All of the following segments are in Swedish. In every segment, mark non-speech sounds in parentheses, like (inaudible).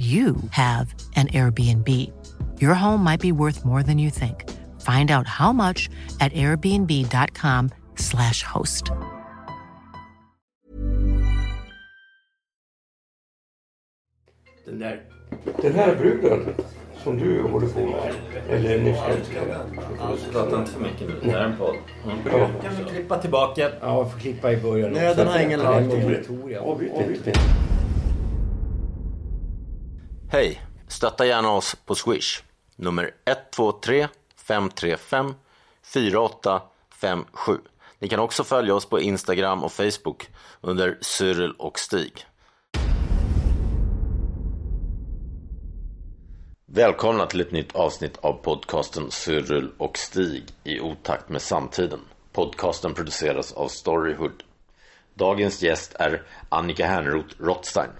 you have an Airbnb. Your home might be worth more than you think. Find out how much at airbnb.com/slash host. Den där... Den här bruden som du håller på med, eller nyss Prata inte för mycket nu. Det här är en podd. Ja. Kan vi klippa tillbaka? Ja, vi får klippa i början. Nej, den har ingen. Victoria. Avbryt inte. Hej! Stötta gärna oss på Swish. Nummer 123 535 4857. Ni kan också följa oss på Instagram och Facebook under Cyril och Stig. Välkomna till ett nytt avsnitt av podcasten Cyril och Stig i otakt med samtiden. Podcasten produceras av Storyhood. Dagens gäst är Annika Hernroth Rothstein.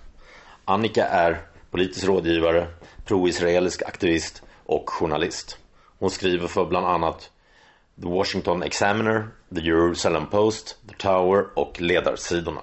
Annika är politisk rådgivare, pro-israelisk aktivist och journalist. Hon skriver för bland annat The Washington Examiner, The Jerusalem Post, The Tower och Ledarsidorna.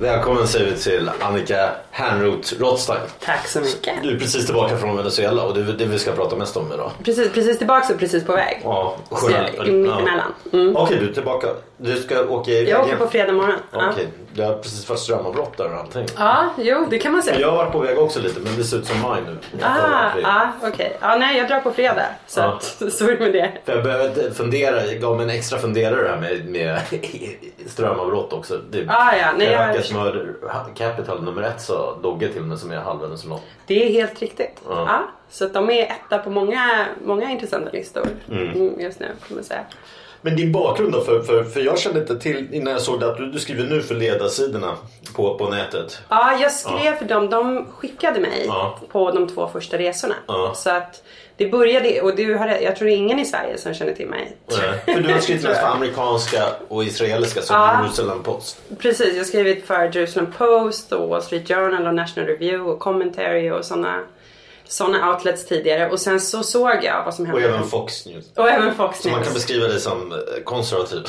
Välkommen säger vi till Annika Hernroth Rothstein. Tack så mycket. Du är precis tillbaka från Venezuela och det är det vi ska prata mest om idag. Precis, precis tillbaka och precis på väg. Ja, Så jag är mittemellan. Mm. Okej, du är tillbaka. Du ska åka iväg Jag åker på fredag morgon. Ja. Okej, du har precis fått strömavbrott där och allting. ja, jo det kan man säga. Jag har varit på väg också lite men det ser ut som maj nu. Ah, ah, okej. Ja, nej, jag drar på fredag. Så, Ja. att, (laughs) så är det med det. För jag behövde fundera, jag gav mig en extra funderare här med, med (laughs) strömavbrott också. Det, Ah, ja, nej, jag- Caracas Murder Capital nummer ett sa Dogge till mig som är halv Venezuelan. Det är helt riktigt. Ja. Ja. så att de är etta på många, många intressanta listor mm, just nu kan man säga. Men din bakgrund då? För, för, för jag kände inte till innan jag såg det att du, du skriver nu för ledarsidorna på, på nätet. Ja, jag skrev för dem. De skickade mig Ja. på de två första resorna. Ja. Så att det började, och du har, jag tror det är ingen i Sverige som känner till mig. Nej, För du har skrivit mest för amerikanska och israeliska som Ja. Jerusalem Post. Precis, jag har skrivit för Jerusalem Post och Wall Street Journal och National Review och Commentary och sådana såna outlets tidigare. Och sen så såg jag vad som Och hände. även Fox News. och även Fox Så man kan News. beskriva dig som eh, konservativ.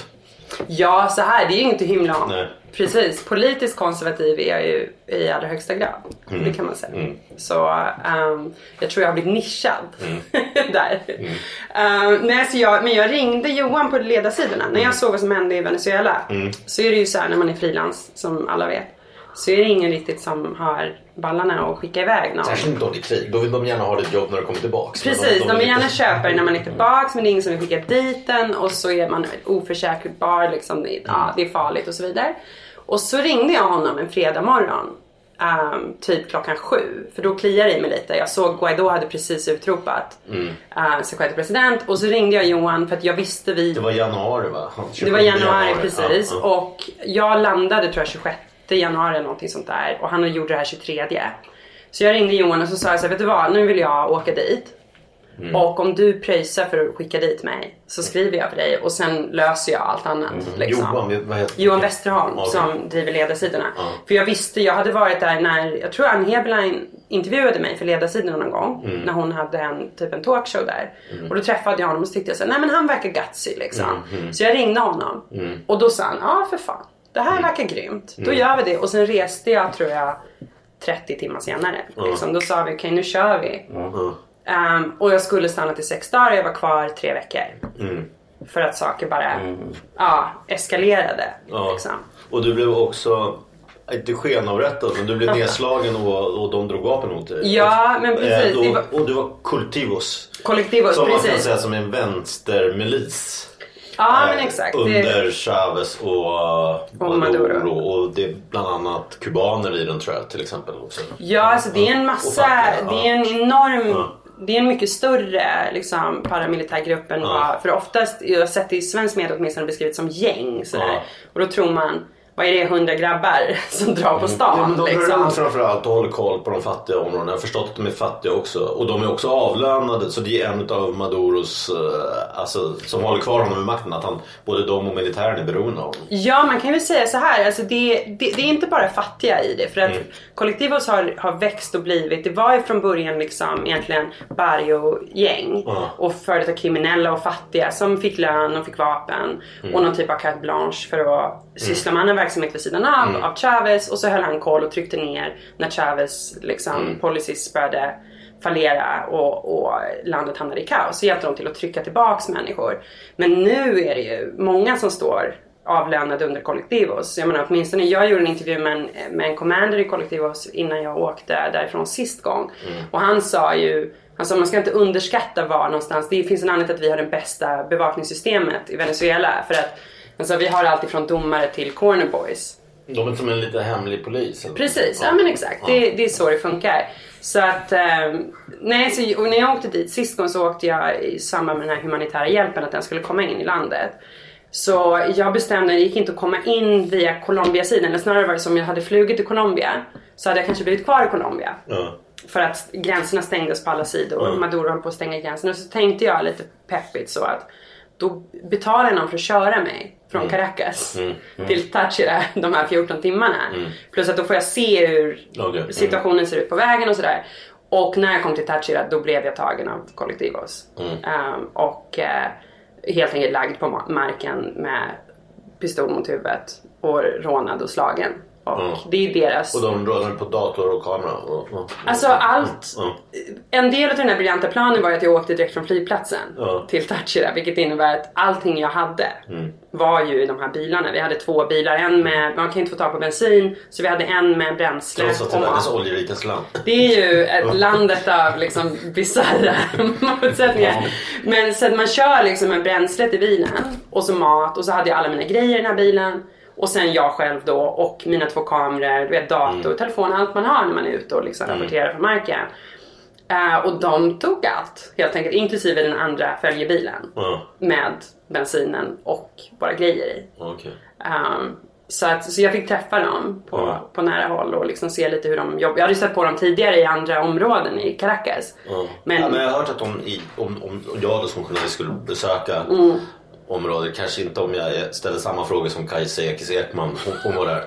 Ja, så här, det är ju inte himla. Nej. Precis, politiskt konservativ är jag ju i allra högsta grad. Mm. Det kan man säga. Så ehm, jag tror jag har blivit nischad Mm. (laughs) där. Ehm, nej, så jag, men jag ringde Johan på ledarsidorna. När Mm. jag såg vad som hände i Venezuela så är det ju så här när man är frilans, som alla vet. Så är det ingen riktigt som har ballarna att skicka iväg någon. Särskilt inte om det är krig. Då vill de gärna ha ditt jobb när du kommer tillbaks. Precis, de, vill vill gärna köpa det när man är tillbaks men det är ingen som vill skicka dit den och så är man oförsäkrbar, liksom, det- ja, det är farligt och så vidare. Och så ringde jag honom en fredag morgon. ehm, typ klockan sju. För då kliar det i mig lite. Jag såg Guaidó hade precis utropat uh, sig själv till president. Och så ringde jag Johan för att jag visste vi... Det var januari va? Det var 27 januari precis. Ja, ja. Och jag landade tror jag 26 januari eller någonting sånt där. Och han gjorde det här 23. Så jag ringde Johan och så sa jag så här, vet du vad, nu vill jag åka dit. Mm. Och om du pröjsar för att skicka dit mig så skriver jag för dig och sen löser jag allt annat. Liksom. Mm. Johan, vad heter Johan Westerholm Okej. som driver ledarsidorna. För jag visste, jag hade varit där när, jag tror Ann Heberlein intervjuade mig för ledarsidorna någon gång. Mm. När hon hade en, typ en talkshow där. Och då träffade jag honom och så tyckte jag så här, nej men han verkar gutsy liksom. Mm, Så jag ringde honom. Och då sa han, ja för fan. Det Mm. här verkar grymt. Då gör vi det. Och sen reste jag tror jag 30 timmar senare. Liksom. Då sa vi, okej nu kör vi. Ehm, och jag skulle stanna till sex dagar och jag var kvar tre veckor. Mm. För att saker bara ja, eskalerade. Liksom. Och du blev också, inte skenavrättad, men du blev nedslagen och, och de drog vapen mot dig. Ja, men precis. Eh, Det då, var- Och du var kultivos. Kollektivos, Som man kan precis. säga som en vänstermilis. Ja Eh, men exakt. Det, Under Chavez och, Och Maduro. Och det är bland annat kubaner i den tror jag till exempel. Också. ja alltså det är en massa, fackliga, det är en enorm Ja. Det är en mycket större liksom, paramilitär grupp än Ja. vad, för oftast, jag har sett det i svensk media åtminstone beskrivit som gäng sådär. Ja. Och då tror man, vad är det, 100 grabbar (laughs) som drar på stan. Ja, men de liksom. framförallt och håller koll på de fattiga områdena. Jag har förstått att de är fattiga också. Och de är också avlönade. Så det är en av Maduros, eh, alltså, som håller kvar honom vid makten. Att han, både de och militären är beroende av honom. Ja, man kan ju säga så här. Alltså det, det, det är inte bara fattiga i det. För att Mm. Kollektivos har, har växt och blivit. Det var ju från början liksom egentligen barrio-gäng. Ja. Och före detta kriminella och fattiga som fick lön och fick vapen. Mm. Och någon typ av carte blanche för att syssla med verksamhet vid sidan av, Mm. av Chavez. Och så höll han koll och tryckte ner när Chavez liksom, Mm. policies började fallera och, och landet hamnade i kaos. Så hjälpte de till att trycka tillbaks människor. Men nu är det ju många som står avlönade under Kollektivos. Jag menar åtminstone jag gjorde en intervju med en, med en commander i Kollektivos innan jag åkte därifrån sist gång. Och han sa ju Alltså man ska inte underskatta var någonstans. Det finns en anledning till att vi har det bästa bevakningssystemet i Venezuela. För att alltså, vi har allt ifrån domare till corner boys. De är som en lite hemlig polis. Eller? Precis, ja, men exakt. Det, det är så det funkar. Så att, eh, nej, så, och när jag åkte dit sist gång så åkte jag i samband med den här humanitära hjälpen att den skulle komma in i landet. Så jag bestämde, det gick inte att komma in via Colombia-sidan. Eller snarare var det som om jag hade flugit till Colombia. Så hade jag kanske blivit kvar i Colombia. Ja. För att gränserna stängdes på alla sidor. Mm. Maduro höll på att stänga gränserna. Så tänkte jag lite peppigt så att då betalar någon för att köra mig från Mm. Caracas till Táchira de här 14 timmarna. Plus att då får jag se hur. Mm. situationen ser ut på vägen och sådär. Och när jag kom till Táchira då blev jag tagen av Kollektivos. Mm. Ehm, och eh, helt enkelt lagd på ma- marken med pistol mot huvudet och rånad och slagen. Och Mm. det är deras... Och de rådde på dator och kamera. Och, och, Alltså allt. Ja. En del av den här briljanta planen var att jag åkte direkt från flygplatsen till Táchira. Vilket innebär att allting jag hade Mm. var ju i de här bilarna. Vi hade två bilar. En med, man kan inte få tag på bensin. Så vi hade en med bränsle Trots att det är världens oljerikaste land. Det är ju (laughs) ett landet av liksom bisarra (laughs) motsättningar. Men så att man kör liksom med bränslet i bilen och så mat och så hade jag alla mina grejer i den här bilen. Och sen jag själv då och mina två kameror, du vet, dator, telefon, allt man har när man är ute och liksom rapporterar från marken. Eh, och de tog allt helt enkelt, inklusive den andra följebilen. Ja, Med bensinen och våra grejer i. okej. Um, så, att, så jag fick träffa dem på, Ja. på nära håll och liksom se lite hur de jobbar. Jag hade sett på dem tidigare i andra områden i Caracas. Ja. Men, ja, men jag har hört att om, i, om, om jag då som journalist skulle besöka Mm. Området, kanske inte om jag ställer samma frågor som Kajsa Ekis Ekman. Hon, hon var där.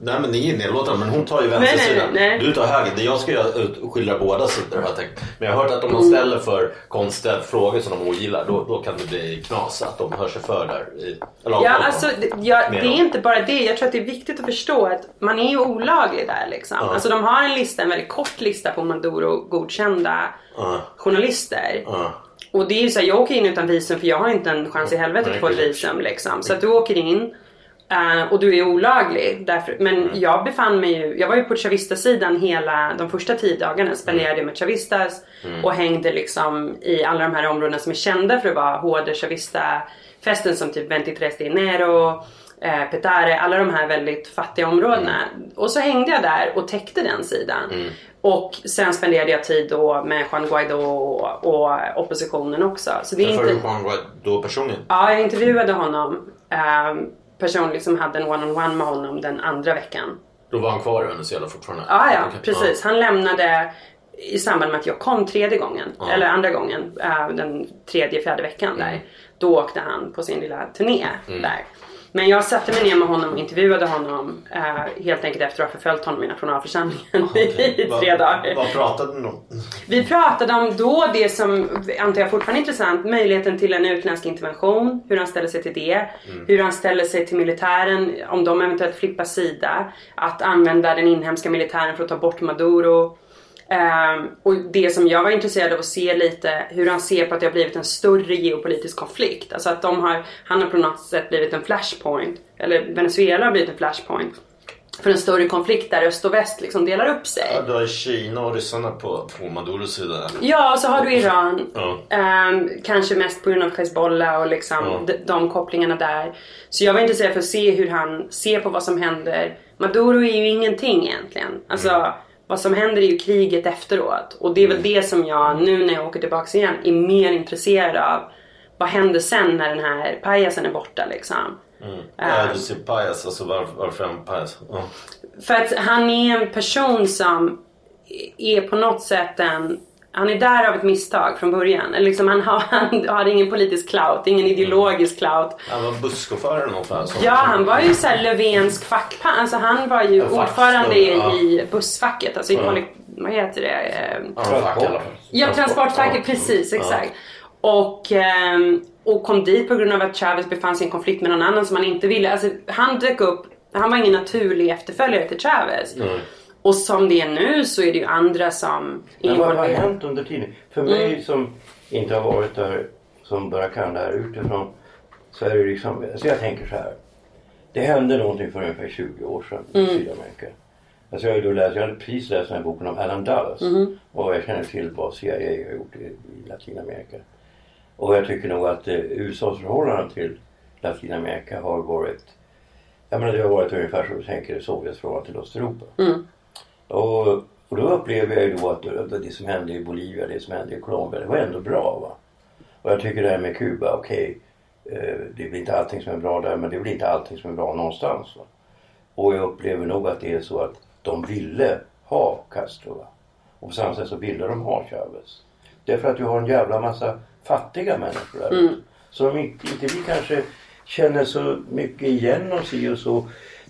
Nej men ni är nedlåtande men hon tar ju vänstersidan. Du tar höger. Det jag ska göra är att skildra båda sidor har jag tänkt. Men jag har hört att om de ställer för konstiga frågor som de ogillar då, då kan det bli knas. Att de hör sig för där. I, eller ja, alltså, det, ja, det är inte bara det. Jag tror att det är viktigt att förstå att man är ju olaglig där. Liksom. Ja. Alltså, de har en lista, en väldigt kort lista på Maduro-godkända Ja. journalister. Ja. Och det är ju så här, jag åker in utan visum för jag har inte en chans i helvete Nej, att få ett visum. Liksom. Så att du åker in eh, och du är olaglig. Därför, men Mm. jag befann mig ju, jag var ju på Chavista-sidan hela de första tio dagarna. Spenderade Mm. med Chavistas och hängde liksom i alla de här områdena som är kända för att vara hårda Chavista-festen som typ 23 de enero. Eh, Petare, alla de här väldigt fattiga områdena. Mm. Och så hängde jag där och täckte den sidan. Och sen spenderade jag tid då med Juan Guaidó och, och oppositionen också. Så det är Träffade inte... du Juan Guaido personligen? Ja, jag intervjuade honom um, personligen som hade en one-on-one med honom den andra veckan. Då var han kvar i Venezuela fortfarande? Ja, ja, Okej. precis. Han lämnade i samband med att jag kom tredje gången, Ja. eller andra gången, eh, den tredje, fjärde veckan där. Då åkte han på sin lilla turné där. Men jag satte mig ner med honom och intervjuade honom eh, helt enkelt efter att ha förföljt honom i nationalförsamlingen Okej. i tre dagar. Vad pratade ni om? Vi pratade om då det som antar jag fortfarande är intressant, möjligheten till en utländsk intervention, hur han ställer sig till det, hur han ställer sig till militären, om de eventuellt flippar sida, att använda den inhemska militären för att ta bort Maduro. Ehm, och det som jag var intresserad av att se lite hur han ser på att det har blivit en större geopolitisk konflikt. Alltså att de har, han har på något sätt blivit en flashpoint, eller Venezuela har blivit en flashpoint för en större konflikt där öst och väst liksom delar upp sig. Ja, du har Kina och ryssarna på, på Maduros sida. Ja, och så har du Iran. Ja. Ehm, kanske mest på grund av Hezbollah och liksom Ja. de, de kopplingarna där. Så jag var intresserad för att se hur han ser på vad som händer. Maduro är ju ingenting egentligen. Alltså, Mm. Vad som händer är ju kriget efteråt. Och det är väl det som jag nu när jag åker tillbaka igen är mer intresserad av. Vad händer sen när den här pajasen är borta liksom? Ja, du ser pajas. Alltså varför, varför är han pajas? Ja. För att han är en person som är på något sätt en han är där av ett misstag från början. Eller Liksom han, har, han har ingen politisk clout, ingen ideologisk clout. Han var busschaufför eller något sånt. Ja, han var ju såhär Löfvensk fackpan. Alltså han var ju ordförande i, ja. i bussfacket. Alltså i Ja. kollek- vad heter det? Fall. Ja, transportfacket, Ja. precis, Ja. exakt. Och, ehm, och kom dit på grund av att Chavez befann sig i en konflikt med någon annan som han inte ville. Alltså, han dök upp, han var ingen naturlig efterföljare till Chavez. Nej. Och som det är nu så är det ju andra som är Men vad har hänt under tiden? För Mm. mig som inte har varit där, som bara kan det här utifrån. Så är det liksom, alltså jag tänker så här. Det hände någonting för ungefär 20 år sedan i Mm. Sydamerika. Alltså jag, då läst, jag hade precis läst den här boken om Alan Dulles. Mm-hmm. Och jag känner till vad CIA har gjort i, i Latinamerika. Och jag tycker nog att eh, USAs förhållande till Latinamerika har varit jag menar det har varit ungefär som du tänker Sovjets förhållande till Östeuropa. Mm. Och, och då upplever jag ju då att det, som hände i Bolivia, det som hände i Colombia, det var ändå bra. Va? Och jag tycker det här med Kuba, okej, eh, det blir inte allting som är bra där men det blir inte allting som är bra någonstans. Va? Och jag upplever nog att det är så att de ville ha Castro. Va? Och på samma sätt så ville de ha Chavez. Därför att du har en jävla massa fattiga människor där ute. Som inte, inte vi kanske känner så mycket igen oss i och så.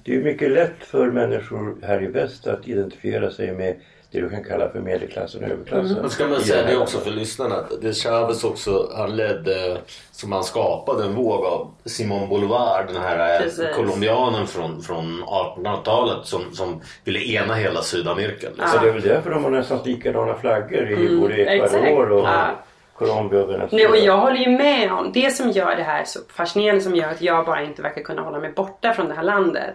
Det är mycket lätt för människor här i väst att identifiera sig med det du kan kalla för medelklassen och överklassen. Men ska man säga här det också för lyssnarna. att Det Chavez också, han ledde, som han skapade en våg av Simon Bolivar, den här Precis. colombianen från, från 1800-talet som, som ville ena hela Sydamerika. Liksom. Så det är väl därför de har nästan likadana flaggor i både Ecuador och Ja. Nej, och jag håller ju med om det som gör det här så fascinerande som gör att jag bara inte verkar kunna hålla mig borta från det här landet.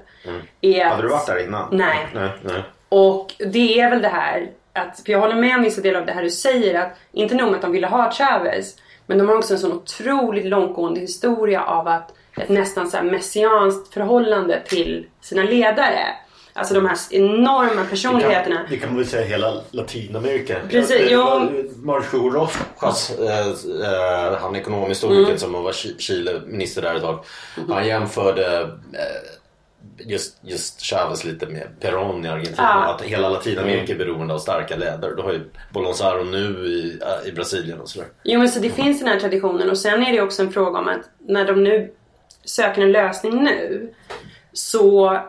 Är att, Hade du varit där innan? Nej. nej, nej. Och det är väl det här att, för jag håller med om vissa delar av det här du säger att inte nog med att de ville ha Chavez men de har också en sån otroligt långtgående historia av att ett nästan så här messianskt förhållande till sina ledare. Alltså de här enorma personligheterna. Det kan man väl säga hela Latinamerika. Precis, Ja. Marcio Rojas, eh, eh, han ekonomisk historiker Mm. som var Chi- Chile-minister där ett tag. Han jämförde eh, just, just Chavez lite med Perón i Argentina. Ja. Att hela Latinamerika är beroende av starka ledare. Du har ju Bolsonaro nu i, eh, i Brasilien och sådär. Jo men så det finns den här traditionen och sen är det också en fråga om att när de nu söker en lösning nu så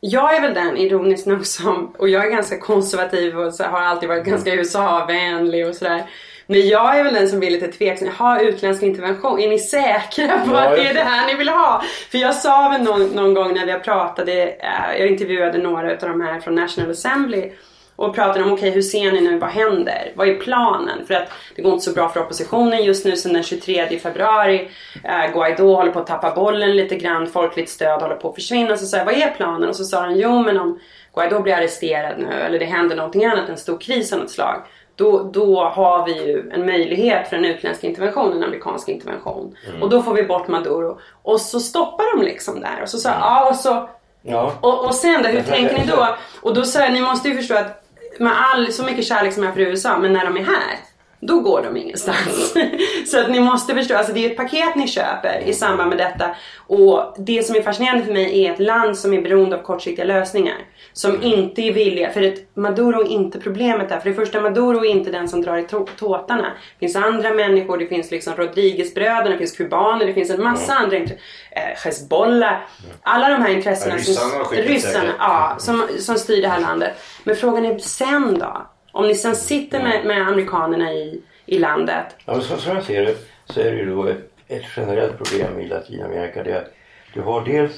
jag är väl den ironiskt nog som, och jag är ganska konservativ och så har alltid varit ganska USA-vänlig och sådär. Men jag är väl den som blir lite tveksam. Ha utländsk intervention. Är ni säkra på Ja, att det är det här ni vill ha? För jag sa väl någon, någon gång när vi pratade, eh, jag intervjuade några av de här från National Assembly och pratade om okej hur ser ni nu, vad händer? Vad är planen? För att det går inte så bra för oppositionen just nu sen den 23 februari. Eh, Guaidó håller på att tappa bollen lite grann, folkligt stöd håller på att försvinna. Så sa jag, vad är planen? Och så sa han, jo men om Guaidó blir arresterad nu eller det händer någonting annat, en stor kris av något slag. Då, då har vi ju en möjlighet för en utländsk intervention, en amerikansk intervention. Och då får vi bort Maduro. Och så stoppar de liksom där. Och så sa jag, ja och så Ja. och, och sen då, hur tänker ni då? Och då sa jag, ni måste ju förstå att med all, så mycket kärlek som jag har för USA, men när de är här, då går de ingenstans. (laughs) så att ni måste förstå, alltså det är ett paket ni köper i samband med detta. Och det som är fascinerande för mig är ett land som är beroende av kortsiktiga lösningar. Som inte är villiga, för ett, Maduro är inte problemet där. För det första, Maduro är inte den som drar i tå- tåtarna. Det finns andra människor, det finns liksom Rodriguez-bröderna, det finns kubaner, det finns en massa andra intressen. Eh, Hezbollah. Alla de här intressena. Ryssarna som, ryssarna, ja, som, som styr det här landet. Men frågan är sen då? Om ni sen sitter med, med amerikanerna i, i landet. Ja, så, som jag ser det så är det ju då ett, ett generellt problem i Latinamerika. Det är att du har dels,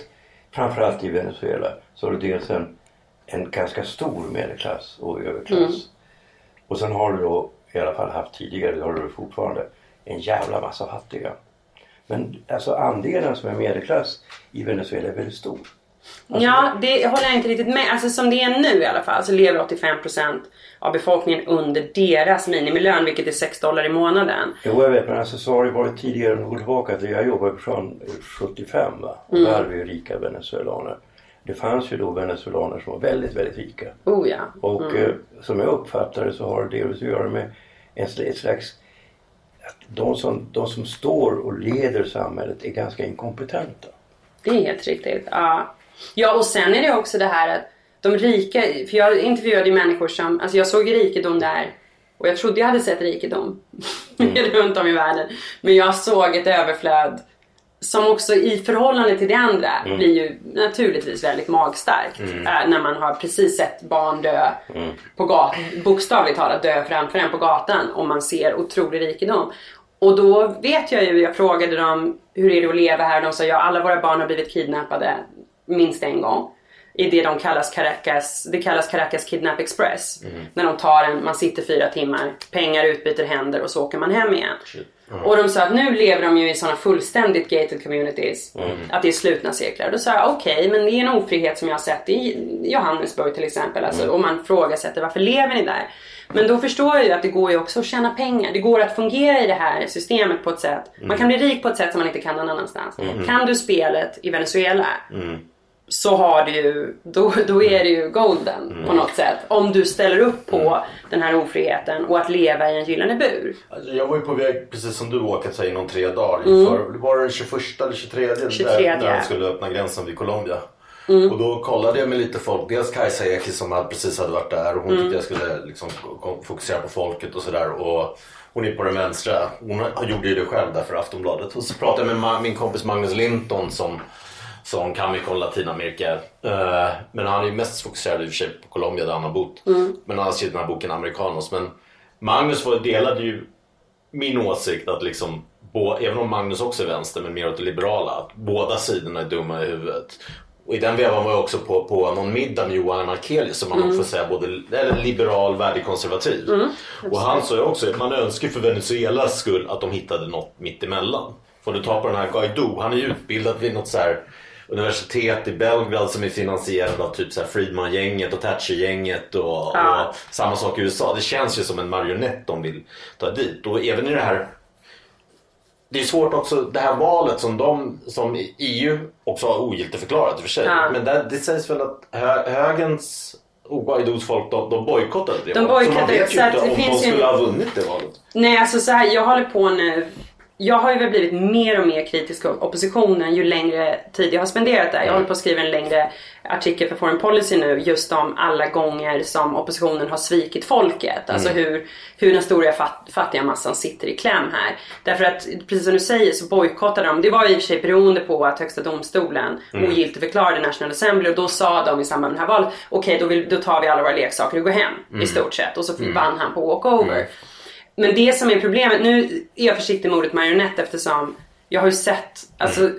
framförallt i Venezuela, så har du dels en, en ganska stor medelklass och överklass. Och sen har du då, i alla fall haft tidigare, det har du fortfarande, en jävla massa fattiga. Men alltså andelen som är medelklass i Venezuela är väldigt stor. Ja, det håller jag inte riktigt med. Alltså som det är nu i alla fall så lever 85% av befolkningen under deras minimilön vilket är 6 dollar i månaden. Jo jag vet men alltså så har det varit tidigare går tillbaka till jag jobbade från 75 va. Och där hade vi ju rika venezuelaner. Det fanns ju då venezuelaner som var väldigt väldigt rika. Oh ja. Och eh, som jag uppfattar det så har det delvis att göra med en slags att de som, de som står och leder samhället är ganska inkompetenta. Det är helt riktigt. Ja. Ja, och sen är det också det här att de rika, för jag intervjuade ju människor som, alltså jag såg rikedom där och jag trodde jag hade sett rikedom (laughs) runt om i världen. Men jag såg ett överflöd som också i förhållande till det andra blir ju naturligtvis väldigt magstarkt. Äh, när man har precis sett barn dö på gatan, bokstavligt talat dö framför en på gatan och man ser otrolig rikedom. Och då vet jag ju, jag frågade dem hur är det att leva här? De sa ja, alla våra barn har blivit kidnappade minst en gång. I det de kallas Caracas, det kallas Caracas Kidnap Express. När de tar en, man sitter fyra timmar, pengar utbyter händer och så åker man hem igen. Och de sa att nu lever de ju i sådana fullständigt gated communities. Att det är slutna cirklar. Då sa jag okej, men det är en ofrihet som jag har sett i Johannesburg till exempel. Alltså, Och man frågasätter varför lever ni där? Men då förstår jag ju att det går ju också att tjäna pengar. Det går att fungera i det här systemet på ett sätt. Man kan bli rik på ett sätt som man inte kan någon annanstans. Kan du spelet i Venezuela så har du ju, då, då är det ju golden på något sätt. Om du ställer upp på den här ofriheten och att leva i en gyllene bur. Alltså, jag var ju på väg, precis som du, åka sig inom tre dagar. För, var det den 21 eller 23? 23, Där, när de skulle öppna gränsen vid Colombia. Och då kollade jag med lite folk. Dels Kajsa Ekis som precis hade varit där och hon tyckte jag skulle liksom fokusera på folket och sådär. Och hon är på den vänstra. Hon gjorde ju det själv där för Aftonbladet. Och så pratade jag med min kompis Magnus Linton som som kan mycket om Latinamerika. Eh, men han är ju mest fokuserad i och för sig på Colombia där han har bott. Men han har skrivit den här boken Americanos. Men Magnus delade ju min åsikt att liksom, även om Magnus också är vänster men mer åt det liberala, att båda sidorna är dumma i huvudet. Och i den vevan var jag också på, på någon middag med Johan Markelius som man nog får säga både eller liberal, värdekonservativ. och han sa ju också att man önskar för Venezuelas skull att de hittade något mittemellan. Får du ta på den här Guaido, han är ju utbildad vid något så här universitet i Belgrad som är finansierad av typ så Friedman-gänget och Thatcher-gänget och, Ja. och samma sak i USA. Det känns ju som en marionett de vill ta dit. Och även i det här det är svårt också, det här valet som de som EU också har ogiltigförklarat i och för sig. Ja. Men det, det sägs väl att hö, högens och Guaidos folk de, de bojkottade det De valet. Så man vet ju inte om de finns ju- skulle ha vunnit det valet. Nej, alltså så här, jag håller på nu. Jag har ju väl blivit mer och mer kritisk av oppositionen ju längre tid jag har spenderat där. Jag håller på att skriva en längre artikel för Foreign Policy nu just om alla gånger som oppositionen har svikit folket. Alltså hur, hur den stora fat, fattiga massan sitter i kläm här. Därför att precis som du säger så bojkottade de. Det var i och för sig beroende på att högsta domstolen ogiltigförklarade National Assembly och då sa de i samband med det här valet okej då, vill, då tar vi alla våra leksaker och går hem i stort sett. Och så vann han på walkover. Men det som är problemet, nu är jag försiktig med ordet marionett eftersom jag har ju sett alltså,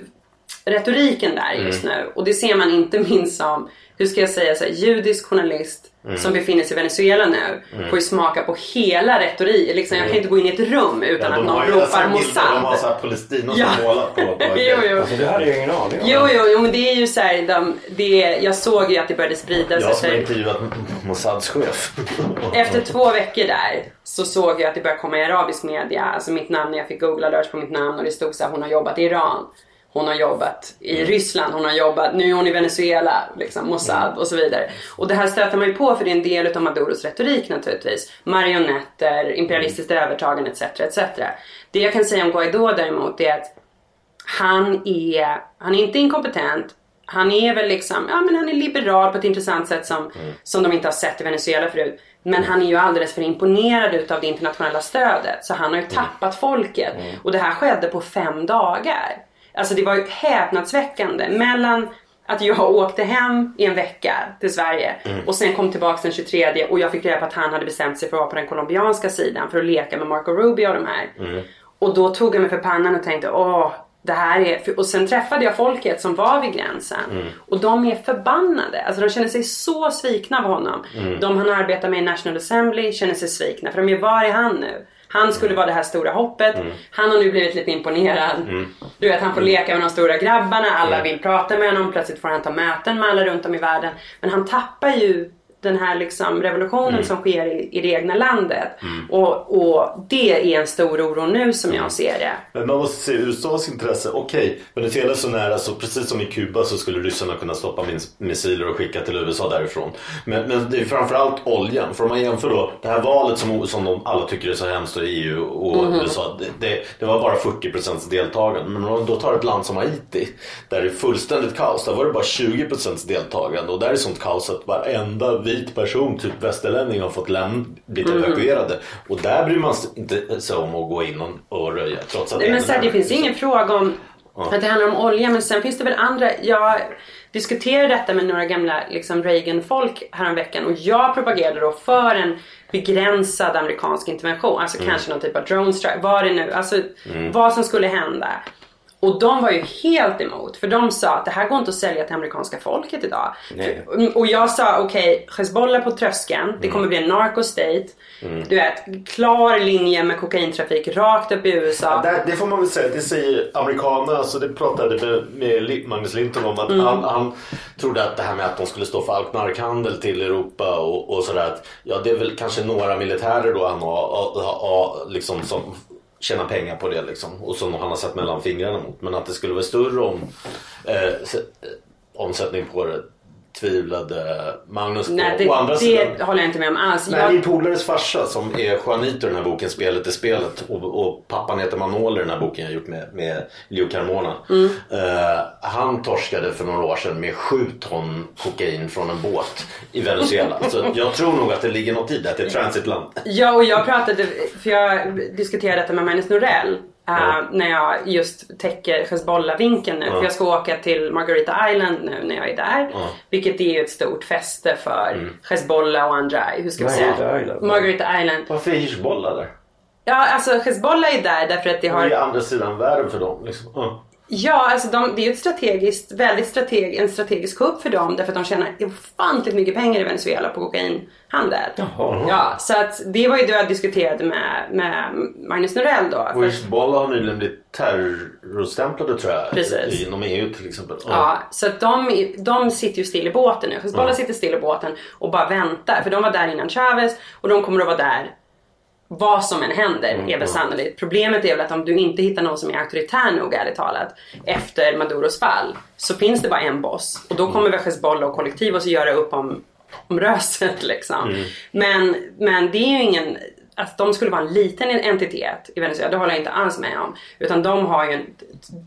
retoriken där just nu. Och det ser man inte (laughs) minst som, hur ska jag säga, så här, judisk journalist som befinner sig i Venezuela nu får ju smaka på hela retorik. Liksom, jag kan inte gå in i ett rum utan att någon ropar De har Mossad. såhär Palestina Ja. som målat på. på (laughs) jo, jo. Alltså, det hade jag ingen aning om. Jo, jo, jo, men det är ju så här, de, det, jag såg ju att det började spridas. Jag som har intervjuat Mossads chef. (laughs) Efter två veckor där så såg jag att det började komma i arabisk media. Alltså mitt namn, jag fick googla alert på mitt namn och det stod så här, hon har jobbat i Iran. Hon har jobbat i Ryssland, hon har jobbat, nu är hon i Venezuela, liksom Mossad och så vidare. Och det här stöter man ju på för det är en del av Maduros retorik naturligtvis. Marionetter, imperialistiskt övertagande etc. etc. Det jag kan säga om Guaidó däremot är att han är, han är inte inkompetent. Han är väl liksom, ja men han är liberal på ett intressant sätt som, som de inte har sett i Venezuela förut. Men han är ju alldeles för imponerad utav det internationella stödet. Så han har ju tappat folket. Och det här skedde på fem dagar. Alltså det var ju häpnadsväckande. Mellan att jag (laughs) åkte hem i en vecka till Sverige och sen kom tillbaka den 23 och jag fick reda på att han hade bestämt sig för att vara på den colombianska sidan för att leka med Marco Rubio och de här. Och då tog jag mig för pannan och tänkte åh, det här är... Och sen träffade jag folket som var vid gränsen. Och de är förbannade. Alltså de känner sig så svikna av honom. De han arbetar med i National Assembly känner sig svikna. För de är var är han nu? Han skulle vara det här stora hoppet. Han har nu blivit lite imponerad. Du vet, han får leka med de stora grabbarna. Alla vill prata med honom. Plötsligt får han ta möten med alla runt om i världen. Men han tappar ju den här liksom revolutionen Mm. som sker i, i det egna landet. Och, och det är en stor oro nu som Mm. jag ser det. Men man måste se USAs intresse. Okej, Venezuela är så nära så precis som i Kuba så skulle ryssarna kunna stoppa mis- missiler och skicka till USA därifrån. Men, men det är framförallt oljan. För om man jämför då det här valet som, som de alla tycker är så hemskt i EU och USA. Det, det, det var bara 40% deltagande. Men om man då tar ett land som Haiti där det är fullständigt kaos. Där var det bara 20% deltagande. Och där är sånt kaos att varenda vit person, typ västerlänning, har fått lämna, blivit evakuerade. Och där bryr man sig inte sig om att gå in och, och röja. Trots att Nej, men så här, det finns ingen fråga om att det handlar om olja men sen finns det väl andra. Jag diskuterade detta med några gamla liksom, Reagan-folk häromveckan och jag propagerade då för en begränsad amerikansk intervention. Alltså kanske någon typ av drone strike. Vad det nu, alltså vad som skulle hända. Och de var ju helt emot för de sa att det här går inte att sälja till amerikanska folket idag. För- Och jag sa okej, Hezbollah på tröskeln, det kommer bli en narco-state. Du vet, klar linje med kokaintrafik rakt upp i USA. Ja, det, det får man väl säga, det säger amerikanerna. Alltså det pratade med, med Magnus Linton om att han, han trodde att det här med att de skulle stå för all knarkhandel till Europa och, och sådär. Att, ja, det är väl kanske några militärer då han har, har, har liksom som tjäna pengar på det liksom. Och som han har satt mellan fingrarna mot. Men att det skulle vara större om, eh, eh omsättning på det tvivlade Magnus på. Nej, Å andra det, sidan, det håller jag inte med om alls. Nej, Jag- min polares farsa som är Juanito i den här boken Spelet är spelet och, och pappan heter Manol i den här boken jag gjort med, med Leo Carmona. Mm. Eh, han torskade för några år sedan med sju ton kokain från en båt i Venezuela. (laughs) Så jag tror nog att det ligger något i det, att det är transitland. Ja, och jag pratade, för jag diskuterade detta med Magnus Norell. Ja. När jag just täcker Hezbollah-vinkeln nu. Ja. För jag ska åka till Margarita Island nu när jag är där. Ja. Vilket är ett stort fäste för Hezbollah och andra, hur ska vi säga? Margarita Island. Margarita Island. Varför är Hizbollah där? Ja, alltså Hezbollah är där därför att det Det har... är andra sidan världen för dem. Liksom. Ja. Ja, alltså de, det är ett strategiskt, väldigt strateg, en strategisk kupp för dem därför att de tjänar ofantligt mycket pengar i Venezuela på kokainhandel. Jaha. Ja, så att det var ju det jag diskuterade med, med Magnus Norell då. Och Hizbollah har nyligen blivit terrorstämplade tror jag. Precis. Inom EU till exempel. ja, så att de, de sitter ju still i båten nu. Hezbollah Ja. sitter still i båten och bara väntar. För de var där innan Chavez och de kommer att vara där vad som än händer Mm, är väl sannolikt. Problemet är väl att om du inte hittar någon som är auktoritär nog ärligt talat efter Maduros fall så finns det bara en boss och då Mm. kommer väl Hezbollah och kollektivos att göra upp om, om röset (laughs) liksom. Mm. Men, men det är ju ingen att de skulle vara en liten entitet i Venezuela, det håller jag inte alls med om. Utan de har ju en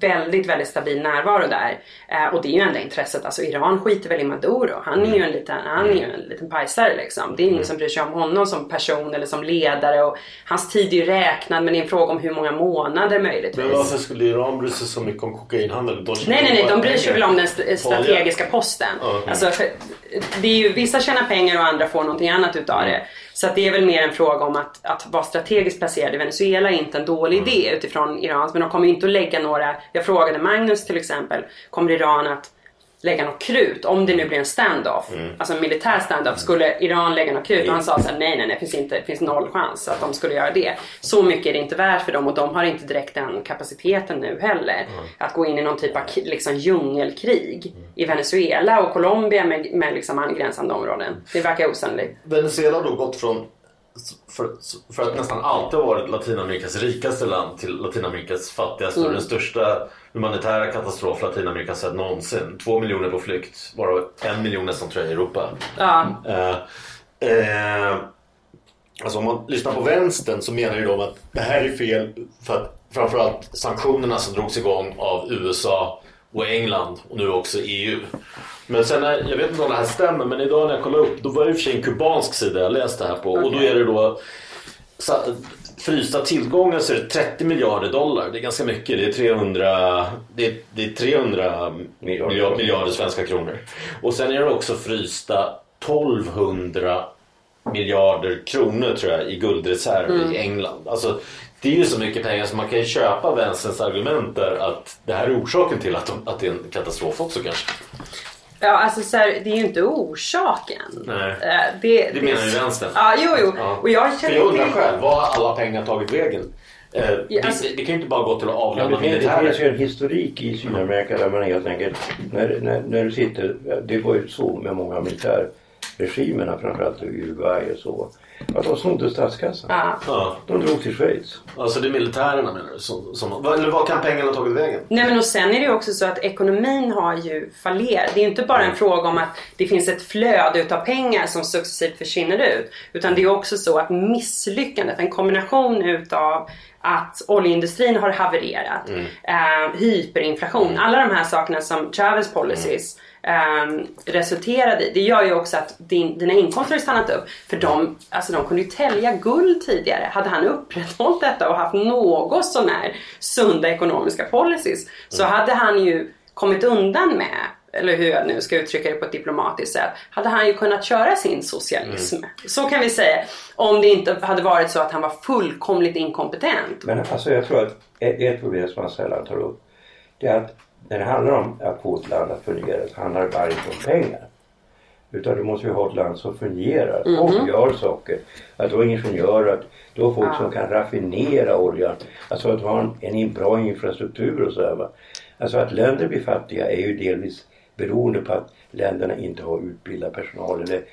väldigt, väldigt stabil närvaro där. Eh, och det är ju enda intresset. Alltså Iran skiter väl i Maduro. Han är ju en liten, han är ju en liten pajsare liksom. Det är ingen som bryr sig om honom som person eller som ledare. Och hans tid är ju räknad men det är en fråga om hur många månader möjligtvis. Men varför skulle Iran bry sig så mycket om kokainhandel? De Nej, nej, nej. De bryr sig väl om den st- strategiska posten. Mm. Alltså, för, det är ju, vissa tjänar pengar och andra får någonting annat utav det. Så att det är väl mer en fråga om att, att vara strategiskt placerad i Venezuela är inte en dålig Mm. idé utifrån Irans. Men de kommer inte att lägga några, jag frågade Magnus till exempel, kommer Iran att lägga något krut om det nu blir en standoff, Mm. alltså en militär standoff, skulle Iran lägga något krut? Och han sa så här, nej nej nej, det finns, inte, det finns noll chans att de skulle göra det. Så mycket är det inte värt för dem och de har inte direkt den kapaciteten nu heller. Att gå in i någon typ av liksom, djungelkrig i Venezuela och Colombia med, med liksom angränsande områden. Det verkar osannolikt. Venezuela har då gått från för, för att nästan alltid varit Latinamerikas rikaste land till Latinamerikas fattigaste och den största humanitära katastrof Latinamerika sett någonsin. Två miljoner på flykt, varav en miljon nästan tror jag i Europa. Ja, Eh, eh, alltså om man lyssnar på vänstern så menar ju de att det här är fel för att framförallt sanktionerna som drogs igång av USA och England och nu också EU. Men sen, när, jag vet inte om det här stämmer, men idag när jag kollade upp då var det i och för sig en kubansk sida jag läste här på och då är det då frysta tillgångar så är det 30 miljarder dollar. Det är ganska mycket. Det är 300, det är, det är 300 Miljarder. miljarder, svenska kronor. Och sen är det också frysta 1200 miljarder kronor tror jag i guldreserv i England. Alltså, det är ju så mycket pengar så man kan ju köpa vänsterns argument där att det här är orsaken till att, de, att det är en katastrof också kanske. Ja alltså så här, det är ju inte orsaken. Nej. Eh, det, Det menar ju vänstern. Ja, jo, jo. Ja. Och jag känner jag undrar till- själv, var har alla pengar tagit vägen? Eh, det, alltså- det, det kan ju inte bara gå till att Ja, avlöna det, finns, det finns ju en historik i Sydamerika där man helt enkelt, när, när, när du sitter, det var ju så med många militär, regimerna, framförallt i Uruguay och så, att de snodde statskassan. Ja. Ja. De drog till Schweiz. Alltså det är militärerna menar du? Som, som, vad- eller vad kan pengarna tagit vägen? Nej men och sen är det ju också så att ekonomin har ju fallerat. Det är ju inte bara en fråga om att det finns ett flöde utav pengar som successivt försvinner ut. Utan det är också så att misslyckandet, en kombination utav att oljeindustrin har havererat, eh, hyperinflation, alla de här sakerna som Chavez policies eh, resulterade i. Det gör ju också att din, dina inkomster har stannat upp. För de, alltså de kunde ju tälja guld tidigare. Hade han upprätthållit detta och haft något sånär sunda ekonomiska policies så hade han ju kommit undan med eller hur jag nu ska uttrycka det på ett diplomatiskt sätt, hade han ju kunnat köra sin socialism. Så kan vi säga. Om det inte hade varit så att han var fullkomligt inkompetent. Men alltså jag tror att ett ett problem som man sällan tar upp det är att när det handlar om att få ett land att fungera så handlar det bara inte om pengar. Utan du måste ju ha ett land som fungerar. Folk gör saker. Att du har ingenjörer, att du har folk Ja. som kan raffinera oljan. Alltså att du har en, en bra infrastruktur och så här, va. Alltså att länder blir fattiga är ju delvis beroende på att länderna inte har utbildad personal. Eller,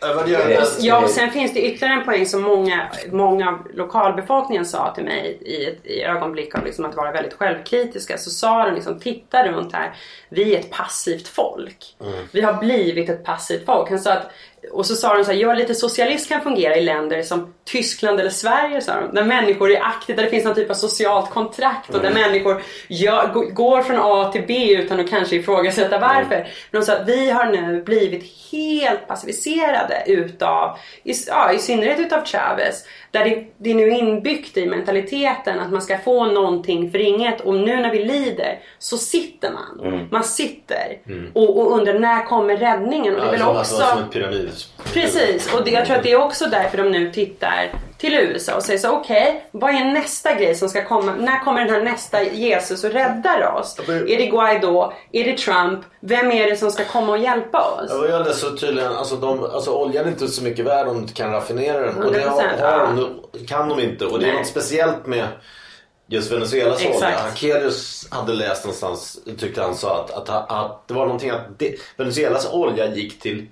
Ja, och sen finns det ytterligare en poäng som många, många av lokalbefolkningen sa till mig i ett i ögonblick av liksom att vara väldigt självkritiska. Så sa de liksom, titta runt här. Vi är ett passivt folk. Vi har blivit ett passivt folk. Han sa att, och så sa de så här, ja lite socialism kan fungera i länder som Tyskland eller Sverige sa de. Där människor är aktiva, där det finns någon typ av socialt kontrakt och där människor gör, går från A till B utan att kanske ifrågasätta varför. Men de sa att vi har nu blivit helt passiviserade utav, i, ja, i synnerhet utav Chavez. Där det, det är nu inbyggt i mentaliteten att man ska få någonting för inget och nu när vi lider så sitter man. Man sitter och, och undrar när kommer räddningen? Och det är väl som, också... alltså, som ett pyramid. Precis, och det, jag tror att det är också därför de nu tittar till USA och säger så okej, vad är nästa grej som ska komma? När kommer den här nästa Jesus och räddar oss? Är det Guaido? Är det Trump? Vem är det som ska komma och hjälpa oss? Ja, det så tydligen, alltså, de, alltså oljan är inte så mycket värd om du inte kan raffinera den. Och det har, 100%, har ja. de, kan de inte. Och det är Nej. något speciellt med just Venezuelas olja. Hakelius hade läst någonstans, tyckte han sa att, att, att det var någonting att det, Venezuelas olja gick till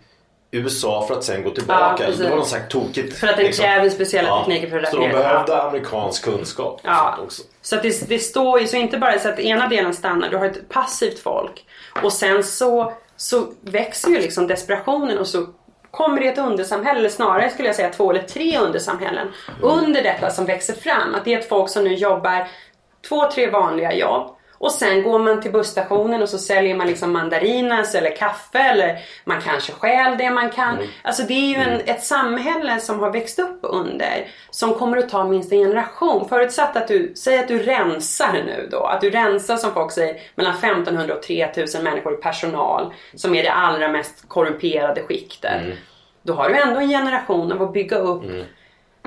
USA för att sen gå Ja, tillbaka. precis. det var något sagt tokigt. För att den liksom. kräver speciella tekniker för att Så de behövde amerikansk kunskap. Ja. Också. Så att det, det står ju så inte bara så att ena delen stannar, du har ett passivt folk och sen så, så växer ju liksom desperationen och så kommer det ett undersamhälle, eller snarare skulle jag säga två eller tre undersamhällen under detta som växer fram. Att det är ett folk som nu jobbar två, tre vanliga jobb och sen går man till busstationen och så säljer man liksom mandarinas eller kaffe eller man kanske stjäl det man kan. Alltså det är ju en, ett samhälle som har växt upp under som kommer att ta minst en generation. Förutsatt att du, säg att du rensar nu då, att du rensar som folk säger mellan 1500 och 3000 människor i personal som är det allra mest korrumperade skiktet. Då har du ändå en generation av att bygga upp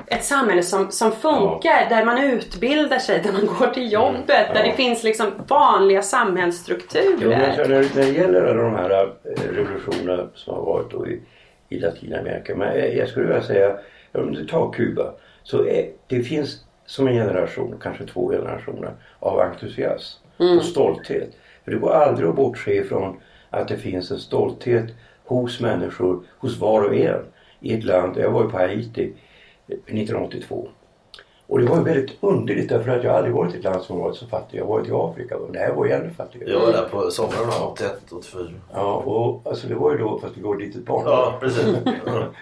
ett samhälle som, som funkar, där man utbildar sig, där man går till jobbet, där det finns liksom vanliga samhällsstrukturer. Jo, men så när, när det gäller alla de här eh, revolutionerna som har varit då i, i Latinamerika. Men jag, jag skulle vilja säga, om du tar Kuba. Så är, det finns som en generation, kanske två generationer, av entusiasm och stolthet. För det går aldrig att bortse ifrån att det finns en stolthet hos människor, hos var och en i ett land. Jag var ju på Haiti 1982. Och det var ju väldigt underligt därför att jag aldrig varit i ett land som varit så fattigt. Jag har varit i Afrika och det här var ju ännu fattigare. Jag var där på sommaren 81, 84. Ja, och alltså det var ju då, fast det var ett litet barn. Ja, precis.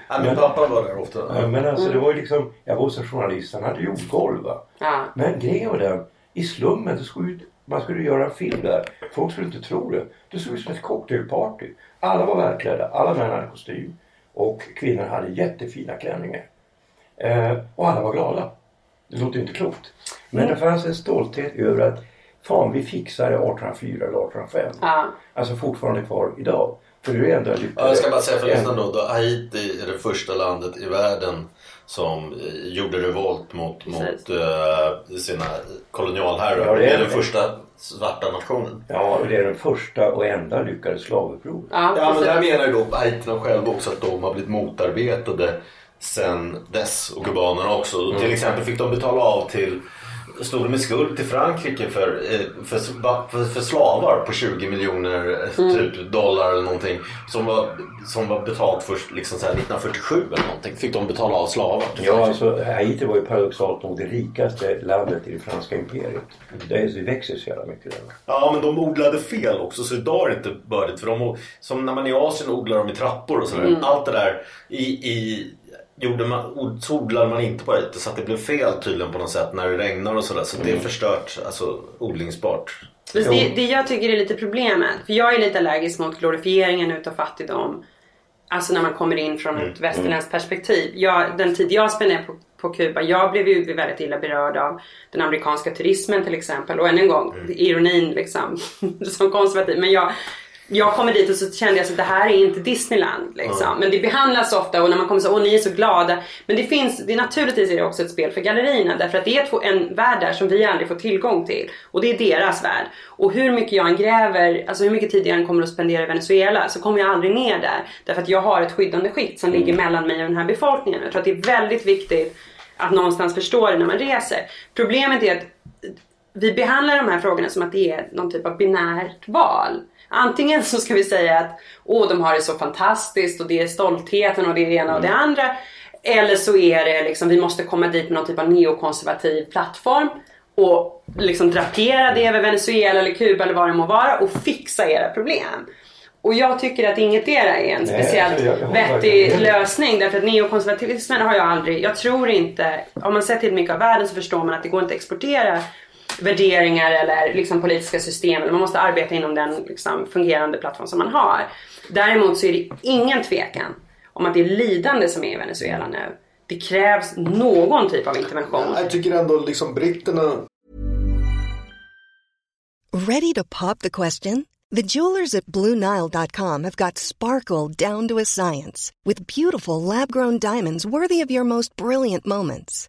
ja, min pappa var där ofta. Ja, men alltså det var ju liksom, jag var hos en journalist, han hade jordgolv va. Ja. Men grejen var den, i slummen, det skulle, man skulle göra en film där. Folk skulle inte tro det. Det såg ut som ett cocktailparty. Alla var välklädda, alla män hade kostym. Och kvinnor hade jättefina klänningar. Eh, och alla var glada. Det låter inte klokt. Men det fanns en stolthet över att fan vi fixade 1804 eller 1805. Ja. Alltså fortfarande kvar idag. För det är ändå. Ja, jag ska bara säga för lyssnarna då, då. Haiti är det första landet i världen som gjorde revolt mot, mot eh, sina kolonialherrar. Ja, det det är är den första svarta nationen. Ja, och det är den första och enda lyckade slavupproret. Ja, Ja, men där menar ju då haitierna själva också att de har blivit motarbetade sen dess och kubanerna också. Till exempel fick de betala av till stod de i skuld till Frankrike för, eh, för, för, för slavar på 20 miljoner eh, Mm. typ dollar eller någonting. Som var, som var betalt först liksom så här 1947 eller någonting. Fick de betala av slavar Ja, alltså Haiti var ju paradoxalt nog det rikaste landet i det franska imperiet. Det, växer så jävla mycket där. Ja men de odlade fel också så idag är det inte bördigt för de, som när man i Asien odlar dem i trappor och sådär. Mm. Allt det där i, i gjorde man, så odlade man inte på Haiti så att det blev fel tydligen på något sätt när det regnar och sådär. Så det är förstört, alltså odlingsbart. Fast det, det jag tycker är lite problemet, för jag är lite allergisk mot glorifieringen utav fattigdom. Alltså när man kommer in från ett västerländskt perspektiv. Jag, den tid jag spenderade på, på Kuba, jag blev ju väldigt illa berörd av den amerikanska turismen till exempel. Och än en gång, ironin liksom, (laughs) som konservativ. Men jag, jag kommer dit och så kände jag att det här är inte Disneyland. Liksom. Men det behandlas ofta och när man kommer så, åh ni är så glada. Men det finns, det naturligtvis är det också ett spel för gallerierna. Därför att det är en värld där som vi aldrig får tillgång till. Och det är deras värld. Och hur mycket jag än gräver, alltså hur mycket tid jag än kommer att spendera i Venezuela så kommer jag aldrig ner där. Därför att jag har ett skyddande skikt som ligger mellan mig och den här befolkningen. Jag tror att det är väldigt viktigt att någonstans förstå det när man reser. Problemet är att vi behandlar de här frågorna som att det är någon typ av binärt val. Antingen så ska vi säga att åh, de har det så fantastiskt och det är stoltheten och det är det ena och det andra. Eller så är det liksom, vi måste komma dit med någon typ av neokonservativ plattform och liksom drapera det över Venezuela eller Kuba eller vad det må vara och fixa era problem. Och jag tycker att ingetdera är en Nej, speciellt alltså, jag- jag håller vettig lösning. Därför att neokonservatismen har jag aldrig, jag tror inte, om man sett till mycket av världen så förstår man att det går inte att exportera värderingar eller liksom politiska system. Eller man måste arbeta inom den liksom fungerande plattform som man har. Däremot så är det ingen tvekan om att det är lidande som är i Venezuela nu. Det krävs någon typ av intervention. Jag tycker ändå liksom britterna Ready to pop the question? The jewelers at BlueNile.com have got sparkle down to a science with beautiful lab grown diamonds worthy of your most brilliant moments.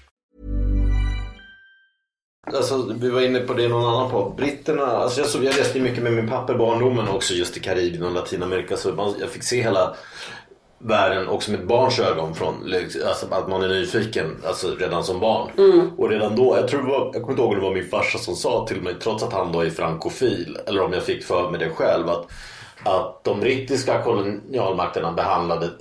Alltså, vi var inne på det i någon annan podd. Britterna, alltså jag, såg, jag ju mycket med min pappa i barndomen också just i Karibien och Latinamerika. Så man, jag fick se hela världen också med ett barns ögon. Från, liksom, alltså att man är nyfiken alltså redan som barn. Och redan då, jag tror var, jag kommer inte ihåg om det var min farsa som sa till mig, trots att han då är frankofil, eller om jag fick för mig det själv, att, att de brittiska kolonialmakterna behandlade eh,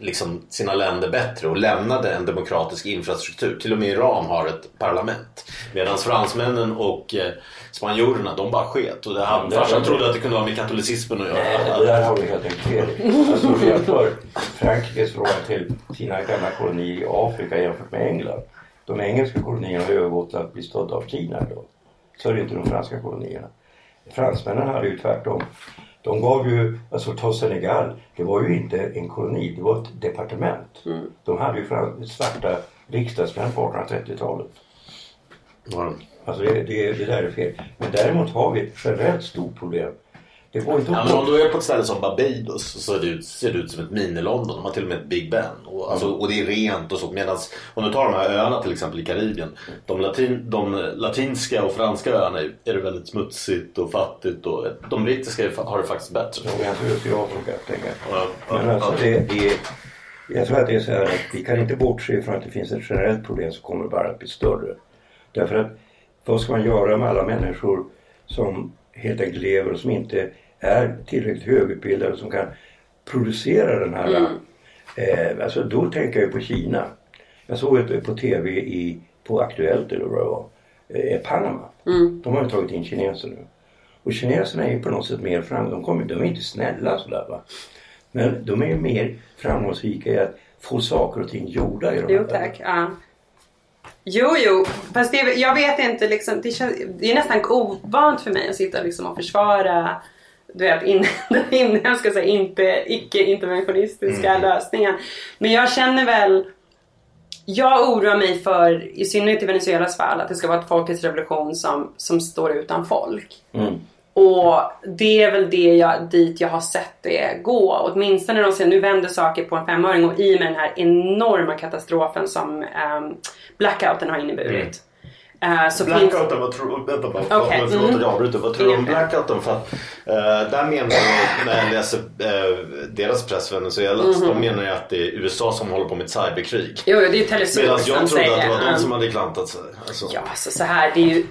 liksom sina länder bättre och lämnade en demokratisk infrastruktur. Till och med Iran har ett parlament. Medan fransmännen och eh, spanjorerna de bara sket. Och det här, det- farsan trodde att det kunde ha med katolicismen att göra. Nej, det där har du helt enkelt fel. Alltså om jämför Frankrikes förhållande till sina gamla kolonier i Afrika jämfört med England. De engelska kolonierna har övergått att bli stödda av Kina idag. Så är det inte de franska kolonierna. Fransmännen hade ju tvärtom. De gav ju, alltså ta Senegal, det var ju inte en koloni, det var ett departement. De hade ju fram- svarta riksdagsmän på 1830-talet. Ja. Alltså det, det, det där är fel. Men däremot har vi ett generellt stort problem. Det går inte Ja, men om du är på ett ställe som Barbados så ser det ut, ser det ut som ett mini-London. De har till och med ett Big Ben. Och, alltså, och det är rent och så. Medan om du tar de här öarna till exempel i Karibien. De, latin, de latinska och franska öarna är, är det väldigt smutsigt och fattigt. Och de brittiska är, har det faktiskt bättre. Jag jämför just i Afrika. tänker jag. Ja, ja, Men alltså det, det är, jag tror att det är så här att vi kan inte bortse från att det finns ett generellt problem som kommer bara att bli större. Därför att vad ska man göra med alla människor som helt enkelt lever och som inte är tillräckligt högutbildade som kan producera den här. Eh, alltså då tänker jag på Kina. Jag såg ett på tv i, på Aktuellt eller vad det var. Eh, Panama. De har ju tagit in kineser nu. Och kineserna är ju på något sätt mer fram. De, de är inte snälla sådär va. Men de är ju mer framgångsrika i att få saker och ting gjorda i de Jo här tack. Ja. Jo, jo. Fast det, jag vet inte liksom. Det, känns, det är nästan ovant för mig att sitta liksom och försvara du vet, in, (laughs) den inhemska, så här, inte, icke-interventionistiska Mm. lösningen. Men jag känner väl jag oroar mig för, i synnerhet i Venezuelas fall, att det ska vara ett folkets revolution som, som står utan folk. Mm. Och det är väl det jag, dit jag har sett det gå. Åtminstone de säger nu vänder saker på en femöring och i och med den här enorma katastrofen som um, blackouten har inneburit. Eh, så finns... Blackouten, vad tror Vänta bara, förlåt mm. att jag avbryter. Vad tror du om blackouten? För att, eh, där menar jag, när jag läser eh, deras press Venezuelas, Mhm. de menar ju att det är USA som håller på med ett cyberkrig. Jo, det är ju Medan jag trodde att det var de Mm. som hade klantat sig. Alltså, Ja, alltså så här, det är ju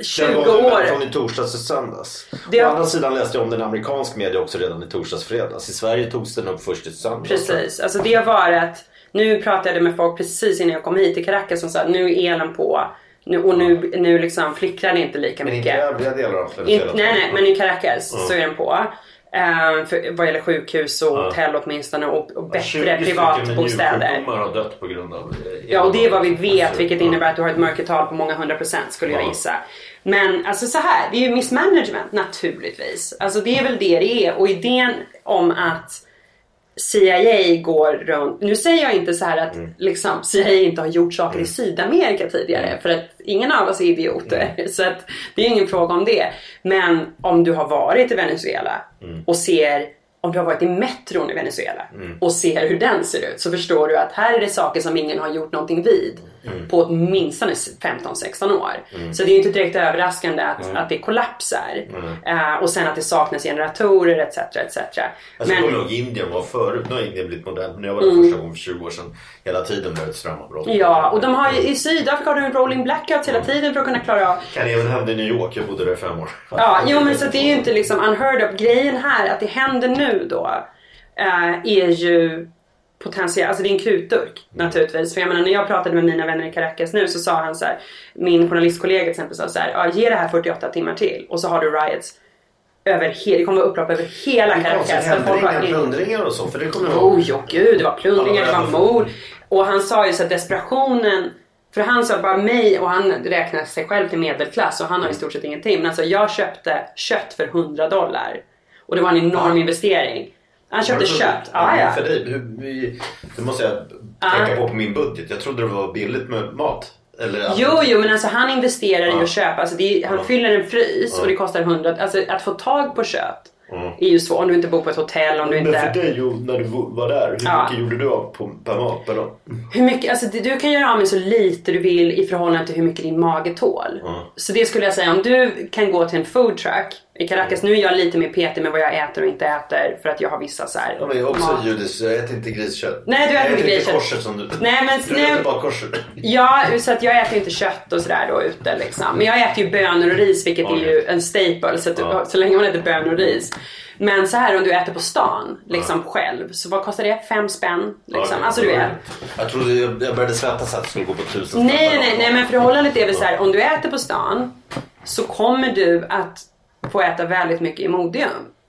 20 Den var år. från i torsdags till söndags. Det- Å andra sidan läste jag om den amerikansk media också redan i torsdags fredags. I Sverige togs den upp först i söndags. Precis, alltså det har varit Nu pratade jag med folk precis innan jag kom hit till Caracas som sa att nu är elen på nu, och nu, nu liksom flickrar det inte lika Men inte i mycket. övriga delar av In, nej, nej, men i Caracas Mm. så är den på. Uh, för, vad gäller sjukhus och Ja. hotell åtminstone och, och bättre 20 stycken med privatbostäder. har dött på grund av eh, Ja, och det är vad vi vet, vilket ja. innebär att du har ett mörkertal på många hundra procent skulle jag Ja. gissa. Men alltså så här, det är ju missmanagement naturligtvis. Alltså det är väl det det är. Och idén om att CIA går runt. Nu säger jag inte så här att Mm. liksom, CIA inte har gjort saker i Sydamerika tidigare. Mm. För att ingen av oss är idioter. (laughs) Så att det är ingen fråga om det. Men om du har varit i Venezuela Mm. och ser om du har varit i metron i Venezuela Mm. och ser hur den ser ut så förstår du att här är det saker som ingen har gjort någonting vid Mm. på åtminstone 15-16 år. Mm. Så det är ju inte direkt överraskande att, att det kollapsar. Eh, och sen att det saknas generatorer etc. etc. Alltså, jag Men, kommer ihåg Indien var förut. Nu har Indien blivit modernt. Men jag var där Mm. första gången för 20 år sedan. Hela tiden det ett strömavbrott. ja, och de har i Sydafrika har de rolling blackouts hela tiden för att kunna klara av Kan även hända i New York. Jag bodde där i fem år. Ja, jo men så det är ju inte liksom unheard of. Grejen här, att det händer nu då, eh, är ju potentiellt, alltså det är en krutdurk naturligtvis. För jag menar när jag pratade med mina vänner i Caracas nu så sa han så här, min journalistkollega till exempel sa så här, ja, ge det här 48 timmar till och så har du riots över he- det kommer vara upplopp över hela konstigt, Caracas. in- plundringar och så? För det kommer Oh, jo gud, det var plundringar, det Ja, var mord. Och han sa ju så att desperationen för han sa bara mig och han räknar sig själv till medelklass och han har i stort sett ingenting. Men alltså jag köpte kött för 100 dollar. Och det var en enorm investering. Han köpte kött. Ja, ja. För dig, vi- det måste jag tänka på på min budget. Jag trodde det var billigt med mat. Eller, Jo, jo, men alltså han investerar i Ja. att köpa. Alltså det är, han Ja. fyller en frys Ja. och det kostar 100. Alltså att få tag på kött Mm. är ju svårt om du inte bor på ett hotell. Om du Men inte... för dig när du var där, hur Ja. mycket gjorde du av på, per mat per dag? Hur mycket, alltså du kan göra av med så lite du vill i förhållande till hur mycket din mage tål. Så det skulle jag säga, om du kan gå till en food truck i Caracas, nu är jag lite mer petig med vad jag äter och inte äter för att jag har vissa så här Ja, men jag är också mat. judisk, jag äter inte griskött. Nej, du äter jag inte griskött. korset som du... Nej, men- (laughs) du nej. äter bara korset. Ja, så att jag äter inte kött och sådär då ute liksom. Men jag äter ju bönor och ris vilket är ju en staple så, Ja. så länge man äter bönor och ris. Men så här om du äter på stan liksom själv, så vad kostar det? Fem spänn? Liksom. Ja, Alltså du vet. Jag trodde jag, började svettas att det skulle gå på tusen spänn Nej, nej, nej, men förhållandet är väl så här, om du äter på stan så kommer du att få äta väldigt mycket i modium.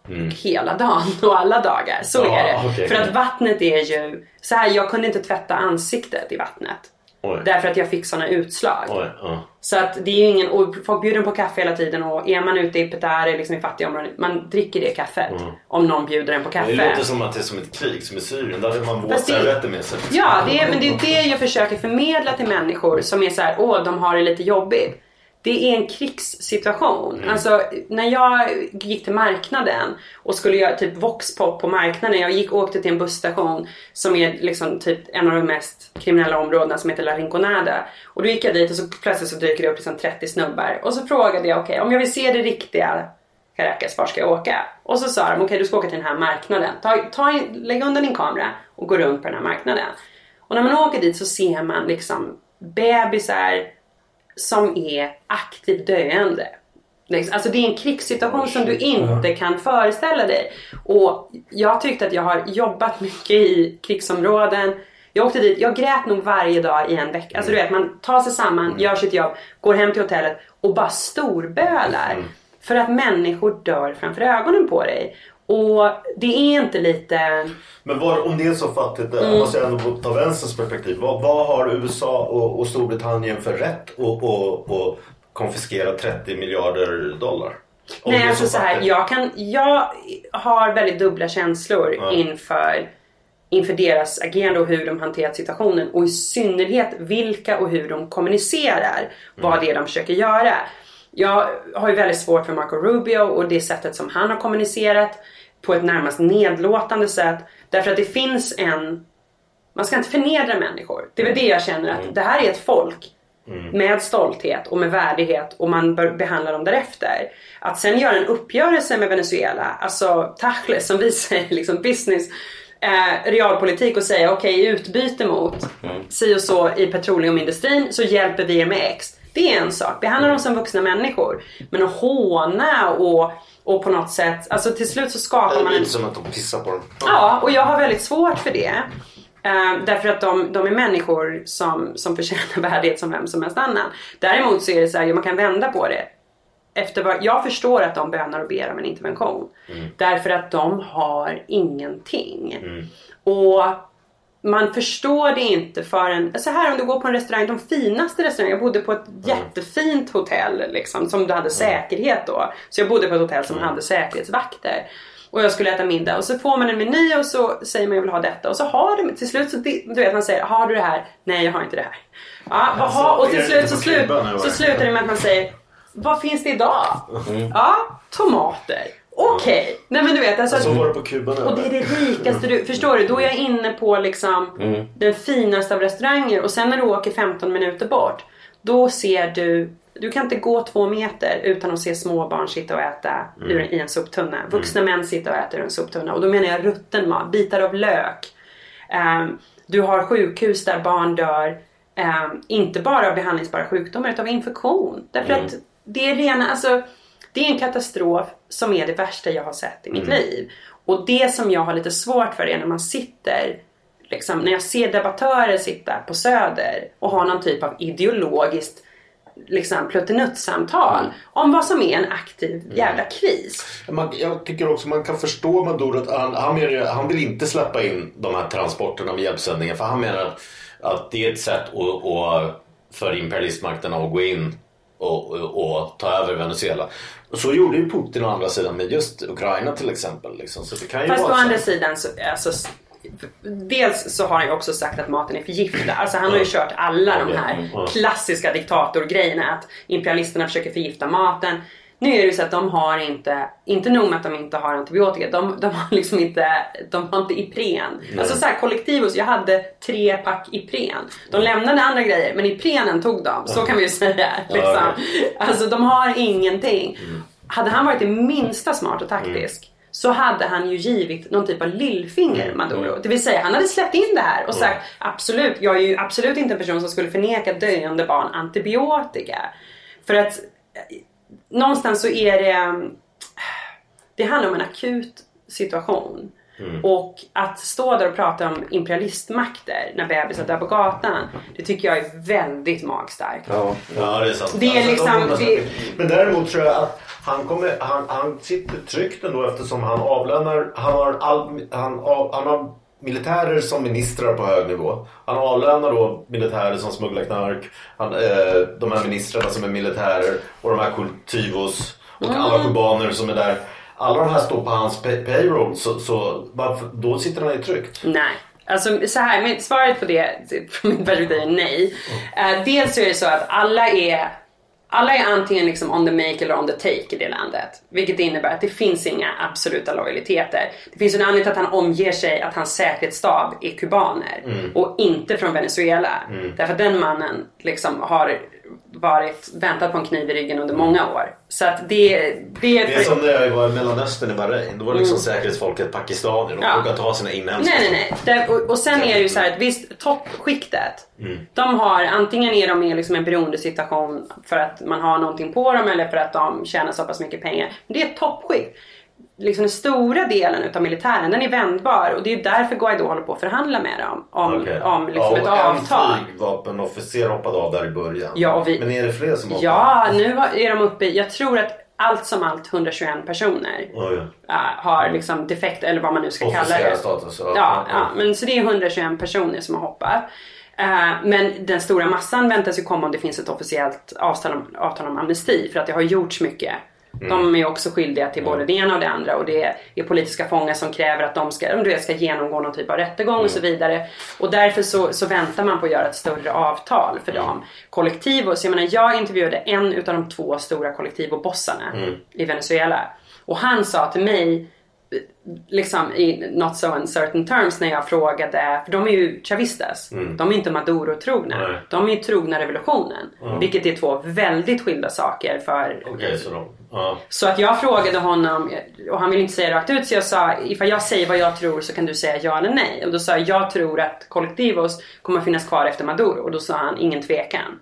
Mm. Hela dagen (laughs) och alla dagar. Så Ja, är det. okej. För att vattnet är ju... Så här, jag kunde inte tvätta ansiktet i vattnet. Oj. Därför att jag fick såna utslag. Oj, ja. Så att det är ingen... Och folk bjuder på kaffe hela tiden och är man ute i Petare, liksom i fattiga områden, man dricker det kaffet. Mm. Om någon bjuder en på kaffe. Det låter som att det är som ett krig som i Syrien. Där har man våtservetter med sig. Ja, det är, men det är det jag försöker förmedla till människor som är så här, åh, de har det lite jobbigt. Det är en krigssituation. Mm. Alltså, när jag gick till marknaden och skulle göra typ voxpop på marknaden. Jag gick åkte till en busstation som är liksom typ en av de mest kriminella områdena som heter La Rinconada. Och då gick jag dit och så plötsligt så dyker det upp liksom 30 snubbar. Och så frågade jag, okej, om jag vill se det riktiga Caracas, var ska jag åka? Och så sa de, okej du ska åka till den här marknaden. Ta, ta, in- lägg undan din kamera och gå runt på den här marknaden. Och när man åker dit så ser man liksom bebisar som är aktivt döende. Liksom, Alltså det är en krigssituation som du inte kan föreställa dig. Och jag tyckte att jag har jobbat mycket i krigsområden. Jag åkte dit, jag grät nog varje dag i en vecka. Alltså du vet, man tar sig samman, gör sitt jobb, går hem till hotellet och bara storbölar. För att människor dör framför ögonen på dig. Och det är inte lite... Men var, om det är så fattigt, mm. måste jag ändå ta vänsterns perspektiv. Vad, vad har USA och, och Storbritannien för rätt att och, och konfiskera 30 miljarder dollar? Om Nej, alltså så här, jag, kan, jag har väldigt dubbla känslor Ja. inför, inför deras agerande och hur de hanterat situationen. Och i synnerhet vilka och hur de kommunicerar vad det är de försöker göra. Jag har ju väldigt svårt för Marco Rubio och det sättet som han har kommunicerat på ett närmast nedlåtande sätt. Därför att det finns en... Man ska inte förnedra människor. Det är väl det jag känner att det här är ett folk med stolthet och med värdighet och man bör behandla dem därefter. Att sen göra en uppgörelse med Venezuela, alltså tachles som vi säger, (laughs) liksom business, eh, realpolitik och säga okej i utbyte mot si och så i petroleumindustrin så hjälper vi er med X. Det är en sak, behandla dem som vuxna människor. Men att håna och, och på något sätt, alltså till slut så Det skapar man blir en lite som att de pissar på dem. Ja, och jag har väldigt svårt för det. Eh, därför att de, de är människor som, som förtjänar (laughs) värdighet som vem som helst annan. Däremot så är det så här, man kan vända på det. Efter vad, jag förstår att de bönar och ber om en intervention. Därför att de har ingenting. Och man förstår det inte förrän, så här om du går på en restaurang, de finaste restaurangerna, jag bodde på ett jättefint hotell liksom, som du hade säkerhet då. Så jag bodde på ett hotell som hade säkerhetsvakter. Och jag skulle äta middag och så får man en meny och så säger man jag vill ha detta och så har de till slut så du vet man säger har du det här? Nej jag har inte det här. Ja, har, och till slut så, slut, så slutar det med att man säger vad finns det idag? Ja, tomater. Okej. Nej men du vet alltså. Så var det på Kuba. Och det är det rikaste du, förstår du? Då är jag inne på liksom den finaste av restauranger och sen när du åker 15 minuter bort då ser du du kan inte gå två meter utan att se små barn sitta och äta ur, i en soptunna. Vuxna män sitta och äta ur en soptunna. Och då menar jag rutten mat, bitar av lök. Ehm, du har sjukhus där barn dör. ehm, inte bara av behandlingsbara sjukdomar utan av infektion. Därför att det är rena, alltså det är en katastrof som är det värsta jag har sett i mitt liv. Och det som jag har lite svårt för är när man sitter liksom, när jag ser debattörer sitta på Söder och ha någon typ av ideologiskt liksom, pluttenuttsamtal om vad som är en aktiv jävla kris. Man, jag tycker också man kan förstå Maduro att han, han, menar, han vill inte släppa in de här transporterna med hjälpsändningar för han menar att, att det är ett sätt att, att, för imperialistmakten att gå in och, och, och ta över Venezuela. Och så gjorde ju Putin å andra sidan med just Ukraina till exempel. Liksom. Så det kan ju Fast å vara så. andra sidan så, alltså, Dels så har han ju också sagt att maten är förgiftad. Alltså han har ju kört alla de här klassiska diktatorgrejerna. Att imperialisterna försöker förgifta maten. Nu är det ju så att de har inte, inte nog med att de inte har antibiotika, de, de har liksom inte, de har inte Ipren. Alltså såhär kollektivos, jag hade tre pack Ipren. De lämnade andra grejer men Iprenen tog de, så kan vi ju säga. (laughs) Liksom. Alltså de har ingenting. Hade han varit det minsta smart och taktisk så hade han ju givit någon typ av lillfinger Maduro. Det vill säga han hade släppt in det här och sagt absolut, jag är ju absolut inte en person som skulle förneka döende barn antibiotika. För att någonstans så är det mm, det handlar om en akut situation. Och att stå där och prata om imperialistmakter när bebisar dör på gatan. Det tycker jag är väldigt magstarkt. Ja, ja det är sant. Det är liksom- de- de- det- Men däremot tror jag att han, kommer, han, han sitter tryggt ändå eftersom han avlönar, han har, all, han, av, han har militärer som ministrar på hög nivå. Han avlönar då militärer som smugglar knark, han, eh, de här ministrarna som är militärer och de här kultivos och alla kubaner som är där. Alla de här står på hans pay- payroll så, så varför, då sitter han ju tryggt. Nej. Alltså så här, svaret på det från (laughs) mitt perspektiv är nej. Eh, dels så är det så att alla är alla är antingen liksom on the make eller on the take i det landet. Vilket innebär att det finns inga absoluta lojaliteter. Det finns en anledning till att han omger sig att hans säkerhetsstab är kubaner och inte från Venezuela. Därför att den mannen liksom har varit, väntat på en kniv i ryggen under många år. Så att det, det är... Det är som när jag var i Mellanöstern i Bahrain. Då var det liksom säkerhetsfolket pakistanier. De Ja. vågade ta sina inhemska. Nej, nej, nej. Det, och, och sen är det ju så här att visst, toppskiktet. Mm. De har, antingen är de i liksom en beroendesituation för att man har någonting på dem eller för att de tjänar så pass mycket pengar. Men det är ett toppskikt. Liksom den stora delen utav militären, den är vändbar och det är därför Guaidó håller på att förhandla med dem om, Okej. om liksom ja, ett och avtal. En flygvapenofficer hoppade av där i början. Ja, och vi- Men är det fler som hoppar? Ja, nu är de uppe i, jag tror att allt som allt 121 personer Oj. äh, har liksom defekt eller vad man nu ska kalla det. status. Ja, ja, men så det är 121 personer som har hoppat. Eh, men den stora massan väntas ju komma om det finns ett officiellt avtal om, avtal om amnesti för att det har gjorts mycket. De är också skyldiga till både det ena och det andra och det är politiska fångar som kräver att de ska, du ska genomgå någon typ av rättegång och så vidare. Och därför så, så väntar man på att göra ett större avtal för dem. Kollektivos, jag menar jag intervjuade en utav de två stora kollektivobossarna i Venezuela. Och han sa till mig liksom i not so uncertain terms när jag frågade, för de är ju chavistas. De är inte Maduro-trogna. De är ju trogna revolutionen. Vilket är två väldigt skilda saker för Okej, så de... Ja. så att jag frågade honom och han ville inte säga rakt ut så jag sa ifall jag säger vad jag tror så kan du säga ja eller nej. Och då sa jag jag tror att Kollektivos kommer finnas kvar efter Maduro och då sa han ingen tvekan.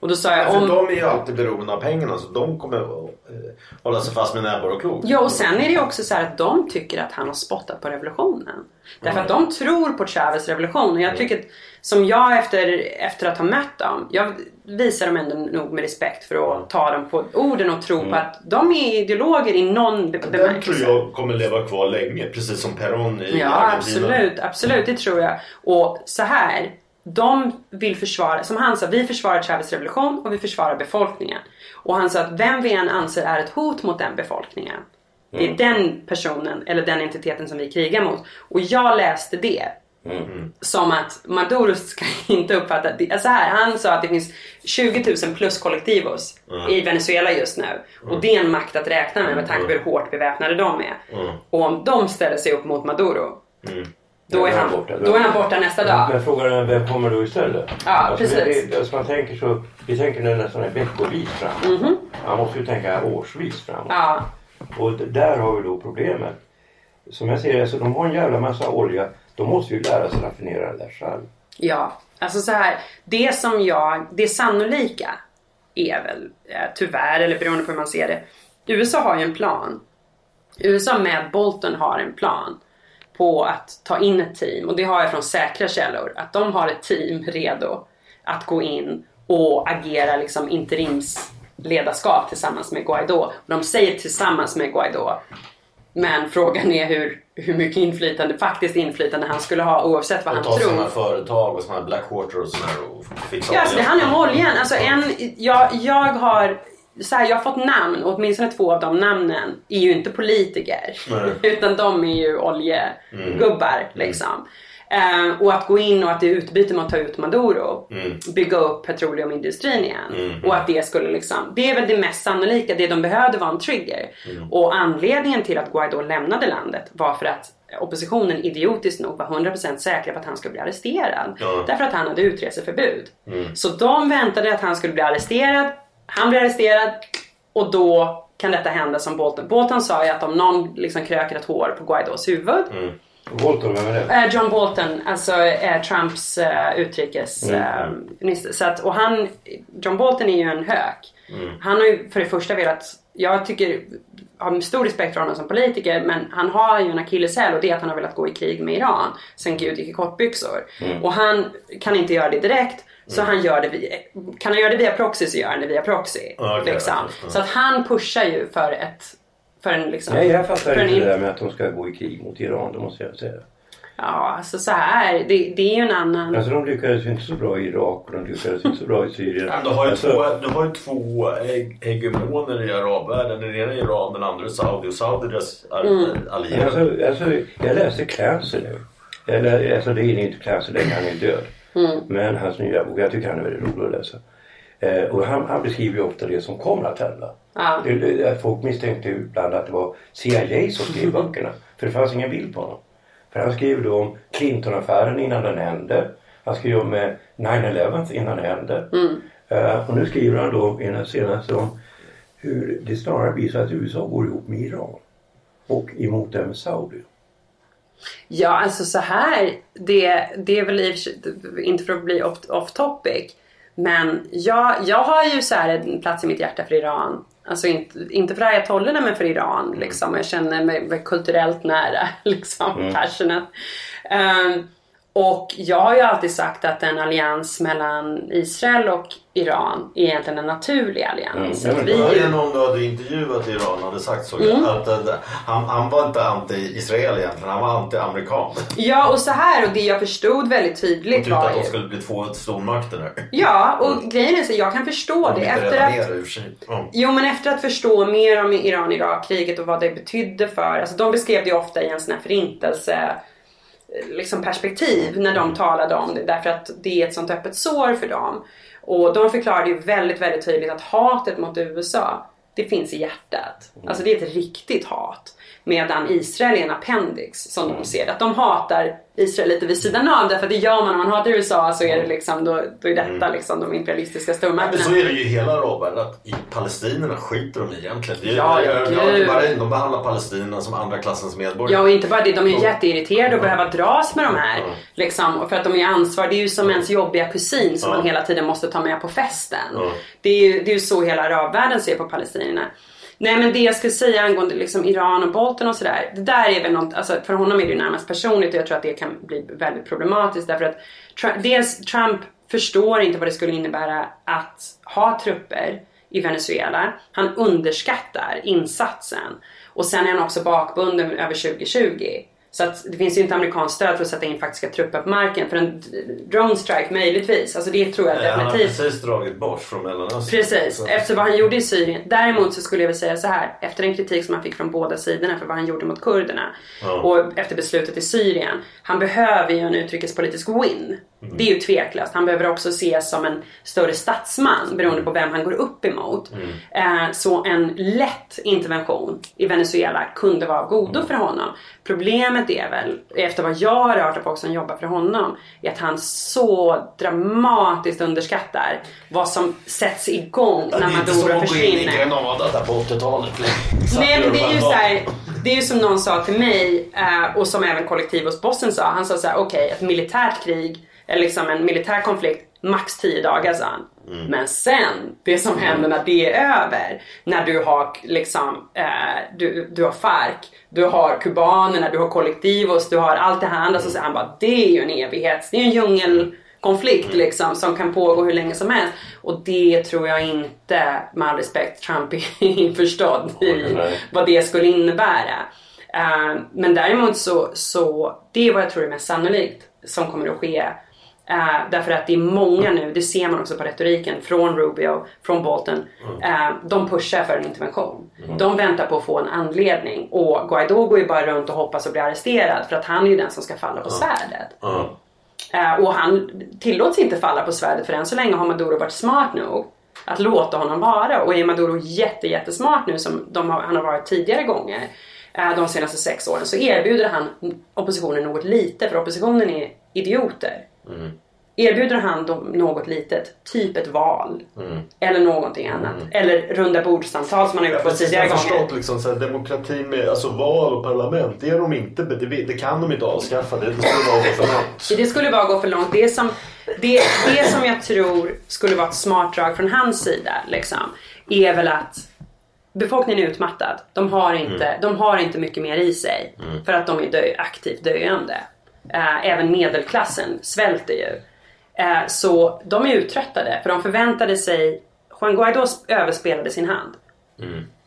Och då sa jag För om... de är ju alltid beroende av pengarna så de kommer att eh, hålla sig fast med näbbar och klor. Ja och sen är det ju också så här att de tycker att han har spottat på revolutionen. Därför att de tror på Chavez revolution och jag tycker att som jag efter, efter att ha mött dem, jag visar dem ändå nog med respekt för att ta dem på orden och tro på att de är ideologer i någon be- Den tror bemärkelse. jag kommer leva kvar länge. Precis som Peron i Ja Argentina. absolut, absolut det tror jag. Och så här, de vill försvara, som han sa, vi försvarar Chavez revolution och vi försvarar befolkningen. Och han sa att vem vi än anser är ett hot mot den befolkningen. Det är den personen eller den entiteten som vi krigar mot. Och jag läste det som att Maduro ska (laughs) inte uppfatta... Så här, han sa att det finns 20 000 plus kollektivos i Venezuela just nu. Och det är en makt att räkna med med tanke på hur hårt beväpnade de är. Och om de ställer sig upp mot Maduro då, är han, då är han borta nästa dag. Men frågan är vem kommer då istället? Ja, alltså, precis. Det, alltså man tänker så, vi tänker nu nästan veckovis framåt. Man måste ju tänka årsvis framåt. Ja, Och där har vi då problemet. Som jag ser det, så de har en jävla massa olja. De måste ju lära sig raffinera det där själv. Ja, alltså så här. Det som jag, det sannolika är väl eh, tyvärr, eller beroende på hur man ser det. USA har ju en plan. USA med Bolton har en plan på att ta in ett team och det har jag från säkra källor. Att de har ett team redo att gå in och agera liksom interimsledarskap tillsammans med Guaidó. Och de säger tillsammans med Guaidó. Men frågan är hur, hur mycket inflytande, faktiskt inflytande han skulle ha oavsett vad Och han ta tror. sådana företag och sådana Blackwater och sådana och fixa Ja, alltså det handlar om oljan. Alltså en, jag, jag har så här, jag har fått namn och åtminstone två av de namnen är ju inte politiker. Nej. (laughs) Utan de är ju oljegubbar liksom. Eh, och att gå in och att det utbyte med att ta ut Maduro. Bygga upp petroleumindustrin igen. Och att det skulle liksom, det är väl det mest sannolika. Det de behövde var en trigger. Och anledningen till att Guaidó lämnade landet var för att oppositionen idiotiskt nog var 100% säkra på att han skulle bli arresterad. Ja. Därför att han hade utreseförbud. Så de väntade att han skulle bli arresterad. Han blir arresterad och då kan detta hända som Bolton. Bolton sa ju att om någon liksom kröker ett hår på Guaidós huvud. Bolton, vem är det? Eh, John Bolton, alltså eh, Trumps uh, utrikesminister. så att, och han, John Bolton är ju en hök. Han har ju för det första velat, jag tycker, har stor respekt för honom som politiker men han har ju en akilleshäl och det är att han har velat gå i krig med Iran sen Gud gick i kortbyxor. Och han kan inte göra det direkt. Så han gör det via, kan han göra det via proxy så gör han det via proxy. Okej, liksom. okej. Så att han pushar ju för ett för en liksom, Nej, jag för fattar en inte in- det där med att de ska gå i krig mot Iran, det måste jag säga. Ja, alltså så här. Det, det är ju en annan... Alltså de lyckades ju inte så bra i Irak och de lyckades inte så bra i Syrien. Men du har ju Alltså, två, du har två heg- hegemoner i arabvärlden. Den ena är Iran, den andra är Saudi. Och Saudi är deras Mm. allierade. Alltså, alltså, jag läste Clancy nu. Lä, alltså det är inte Clancy längre, han är död. Men hans nya bok, jag tycker han är väldigt rolig att läsa. Eh, och han, han beskriver ju ofta det som kommer att hända. Det, det, folk misstänkte ibland att det var CIA som skrev (laughs) böckerna. För det fanns ingen bild på honom. För han skrev då om Clinton-affären innan den hände. Han skrev om eh, 9-11 innan det hände. Eh, och nu skriver han då i den senaste om hur det snarare blir så att USA går ihop med Iran. Och emot även Saudi. Ja, alltså så här. Det, det är väl i inte för att bli off, off topic. Men jag, jag har ju så här en plats i mitt hjärta för Iran. Alltså inte, inte för ayatollerna men för Iran. Liksom. Jag känner mig kulturellt nära. (laughs) Liksom, passionate. Ehm, Och jag har ju alltid sagt att en allians mellan Israel och Iran är egentligen en naturlig allians. Mm. Att Vi... Det är någon du hade intervjuat i Iran hade sagt så. Mm. Att, att, han, han var inte anti-Israel egentligen, han var anti-amerikan. ja och så här och det jag förstod väldigt tydligt var att de ju... skulle bli två stormakter där. Ja och grejen är så jag kan förstå De det. Efter att... ner ur sig. Ja. Jo men efter att förstå mer om Iran-Irak-kriget och vad det betydde för, alltså de beskrev det ju ofta i en sån här förintelse liksom perspektiv när de talade om det därför att det är ett sånt öppet sår för dem. Och de förklarade ju väldigt, väldigt tydligt att hatet mot USA det finns i hjärtat. Alltså det är ett riktigt hat. Medan Israel är en appendix som de ser. Att de hatar Israel lite vid sidan av därför att det gör man om man hatar USA så är det liksom då, då är detta liksom de imperialistiska Men stormakterna. så är det ju i hela arabvärlden att i palestinierna skiter de egentligen. Det är, Ja, jag, de behandlar palestinierna som andra klassens medborgare. Ja och inte bara det, de är ju jätteirriterade att behöva dras med de här. Ja. Liksom, och för att de är ansvar, det är ju som ens jobbiga kusin som Ja. man hela tiden måste ta med på festen. Ja. Det, är ju, det är ju så hela arabvärlden ser på palestinierna. Nej men det jag skulle säga angående liksom Iran och Bolton och sådär. Det där är väl något, alltså för honom är det ju närmast personligt och jag tror att det kan bli väldigt problematiskt därför att Trump, dels Trump förstår inte vad det skulle innebära att ha trupper i Venezuela. Han underskattar insatsen. Och sen är han också bakbunden över 2020. Så att det finns ju inte amerikanskt stöd för att sätta in faktiska trupper på marken. För en drone strike möjligtvis. Alltså det tror jag Nej, han har definitivt. precis dragit bort från Mellanöstern. Precis, Så- efter vad han gjorde i Syrien. Däremot så skulle jag vilja säga så här. Efter den kritik som han fick från båda sidorna för vad han gjorde mot kurderna. Ja. Och efter beslutet i Syrien. Han behöver ju en utrikespolitisk win. Mm. Det är ju tveklöst. Han behöver också ses som en större statsman beroende på vem han går upp emot. Mm. Eh, så en lätt intervention i Venezuela kunde vara av godo för honom. Problemet är väl, efter vad jag har hört av folk som jobbar för honom, är att han så dramatiskt underskattar vad som sätts igång när det är inte som Maduro att gå in i försvinner. Grenada där på 80-talet. Satt Nej men det är ju så här, Det är ju som någon sa till mig eh, och som även kollektivhusbossen sa. Han sa så här: okej ett militärt krig eller liksom en militär konflikt max 10 dagar sa han. Mm. Men sen, det som händer när det är över. När du har liksom, eh, du, du har FARC, du har kubanerna, du har kollektivos, du har allt det här andra. Så säger han bara, det är ju en evighet, det är en djungelkonflikt Mm. liksom som kan pågå hur länge som helst. Och det tror jag inte, med all respekt, Trump är (laughs) införstådd i vad det skulle innebära. Eh, men däremot så, så, det är vad jag tror är mest sannolikt som kommer att ske. Eh, därför att det är många nu, det ser man också på retoriken från Rubio, från Bolton. Eh, de pushar för en intervention. De väntar på att få en anledning. Och Guaidó går ju bara runt och hoppas att bli arresterad för att han är ju den som ska falla på svärdet. Eh, och han tillåts inte falla på svärdet för än så länge har Maduro varit smart nog att låta honom vara. Och är Maduro jätte, jättesmart nu som de han har varit tidigare gånger de senaste sex åren så erbjuder han oppositionen något lite för oppositionen är idioter. Erbjuder han dem något litet, typ ett val eller någonting annat. Eller runda bordssamtal som han har gjort på Precis, tidigare jag har gånger. förstått liksom, så här, demokratin med alltså, val och parlament, det, är de inte, det, det kan de inte avskaffa. Det, det skulle vara för långt. Det skulle bara gå för långt. Det som, det, det som jag tror skulle vara ett smart drag från hans sida liksom, är väl att befolkningen är utmattad. De har inte, de har inte mycket mer i sig för att de är dö, aktivt döende. Eh, även medelklassen svälter ju. Eh, så de är uttröttade för de förväntade sig Juan Guaidó överspelade sin hand.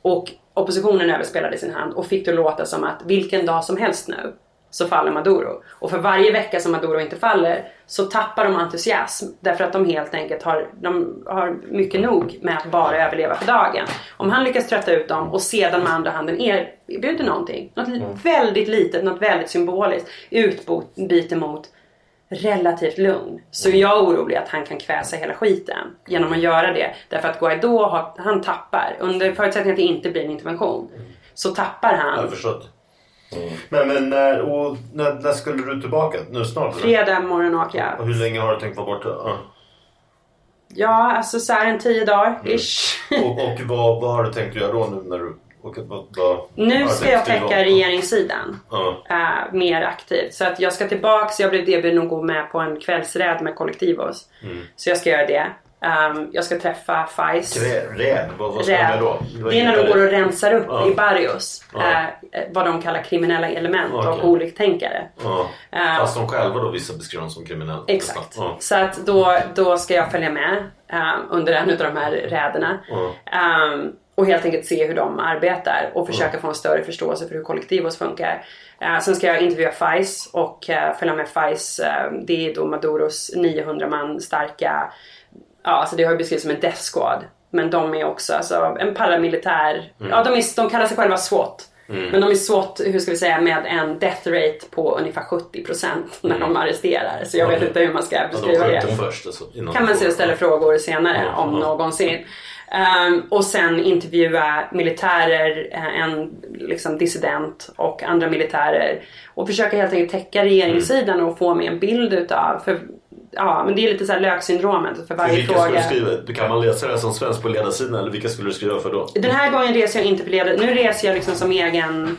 Och oppositionen överspelade sin hand och fick det låta som att vilken dag som helst nu så faller Maduro. Och för varje vecka som Maduro inte faller så tappar de entusiasm därför att de helt enkelt har, de har mycket nog med att bara överleva för dagen. Om han lyckas trötta ut dem och sedan med andra handen erbjuder någonting, något väldigt litet, något väldigt symboliskt, utbyte mot relativt lugn. Så är jag orolig att han kan kväsa hela skiten genom att göra det. Därför att Guaidó, har, han tappar. Under förutsättning att det inte blir en intervention. Så tappar Jag har han. Förstått. Men, men när, och, när, när skulle du tillbaka? Nu snart? eller? Fredag morgon åker Och jag. hur länge har du tänkt vara borta? Ja. Ja, alltså så här en tio dagar ish. Och, och vad, vad har du tänkt göra då nu när du... Och, vad, vad, Nu ska jag täcka regeringssidan. Ja. eh, mer aktivt. Så att jag ska tillbaks, jag blev erbjuden att gå med på en kvällsräd med Kollektivos. Så jag ska göra det. Ehm, jag ska träffa. Trä- Räd, vad, vad ska Räd. med då? Det är när de på går och rensar upp Ja. i Barrios. Ja. eh, vad de kallar kriminella element Okej. och oliktänkare. Ja. Eh, Fast de själva då vissa beskriver dem som kriminella. Exakt. Ja. Så att då, då ska jag följa med eh, under en av de här räderna. Ehm, och helt enkelt se hur de arbetar och försöka få en större förståelse för hur kollektivos funkar. Eh, sen ska jag intervjua FICE och eh, följa med eh, det är då Maduros 900 man starka, ja alltså det har ju beskrivits som en death squad. Men de är också alltså, en paramilitär, ja de, är, de kallar sig själva SWAT. Men de är SWAT, hur ska vi säga, med en death rate på ungefär 70% när de arresterar. Så jag vet inte hur man ska Ja, de beskriva det först. Alltså, kan man se och ställa frågor senare Ja, om ja. någonsin. Ehm, och sen intervjua militärer, eh, en liksom dissident och andra militärer. Och försöka helt enkelt täcka regeringssidan och få med en bild utav. För, ja, men det är lite så här löksyndromet för varje Vilka skulle fråga. du skriva? Kan man läsa det här som svensk på ledarsidan eller vilka skulle du skriva för då? Den här gången reser jag inte för ledare. Nu reser jag liksom som egen,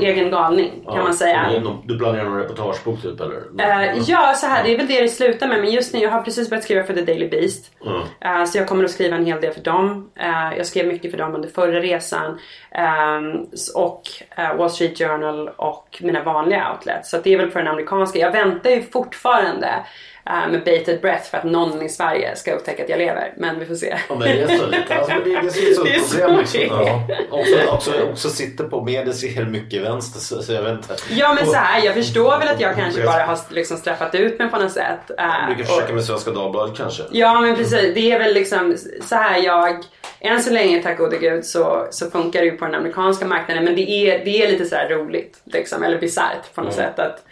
egen galning kan Ja. man säga. Du, planerar någon reportagebok typ eller? Eh, ja, så här, det är väl det det slutar med. Men just nu, jag har precis börjat skriva för The Daily Beast. Mm. Eh, så jag kommer att skriva en hel del för dem. Eh, jag skrev mycket för dem under förra resan. Ehm, och Wall Street Journal och mina vanliga outlets. Så det är väl för den amerikanska. Jag väntar ju fortfarande med bated breath för att någon i Sverige ska upptäcka att jag lever. Men vi får se. Ja, men det är så lite. (laughs) Alltså, det, det är så ett problem liksom. Ja. Också, också, också sitter på medier ser mycket vänster så, så jag vet inte. Ja men Och- så här, jag förstår väl att jag kanske bara har liksom straffat ut mig på något sätt. Eh, kan och- försöka med Svenska Dagbladet kanske? Ja men precis, det är väl liksom så här jag än så länge tack gode gud så, så funkar det ju på den amerikanska marknaden men det är, det är lite så här roligt liksom, eller bisarrt på något Mm. sätt att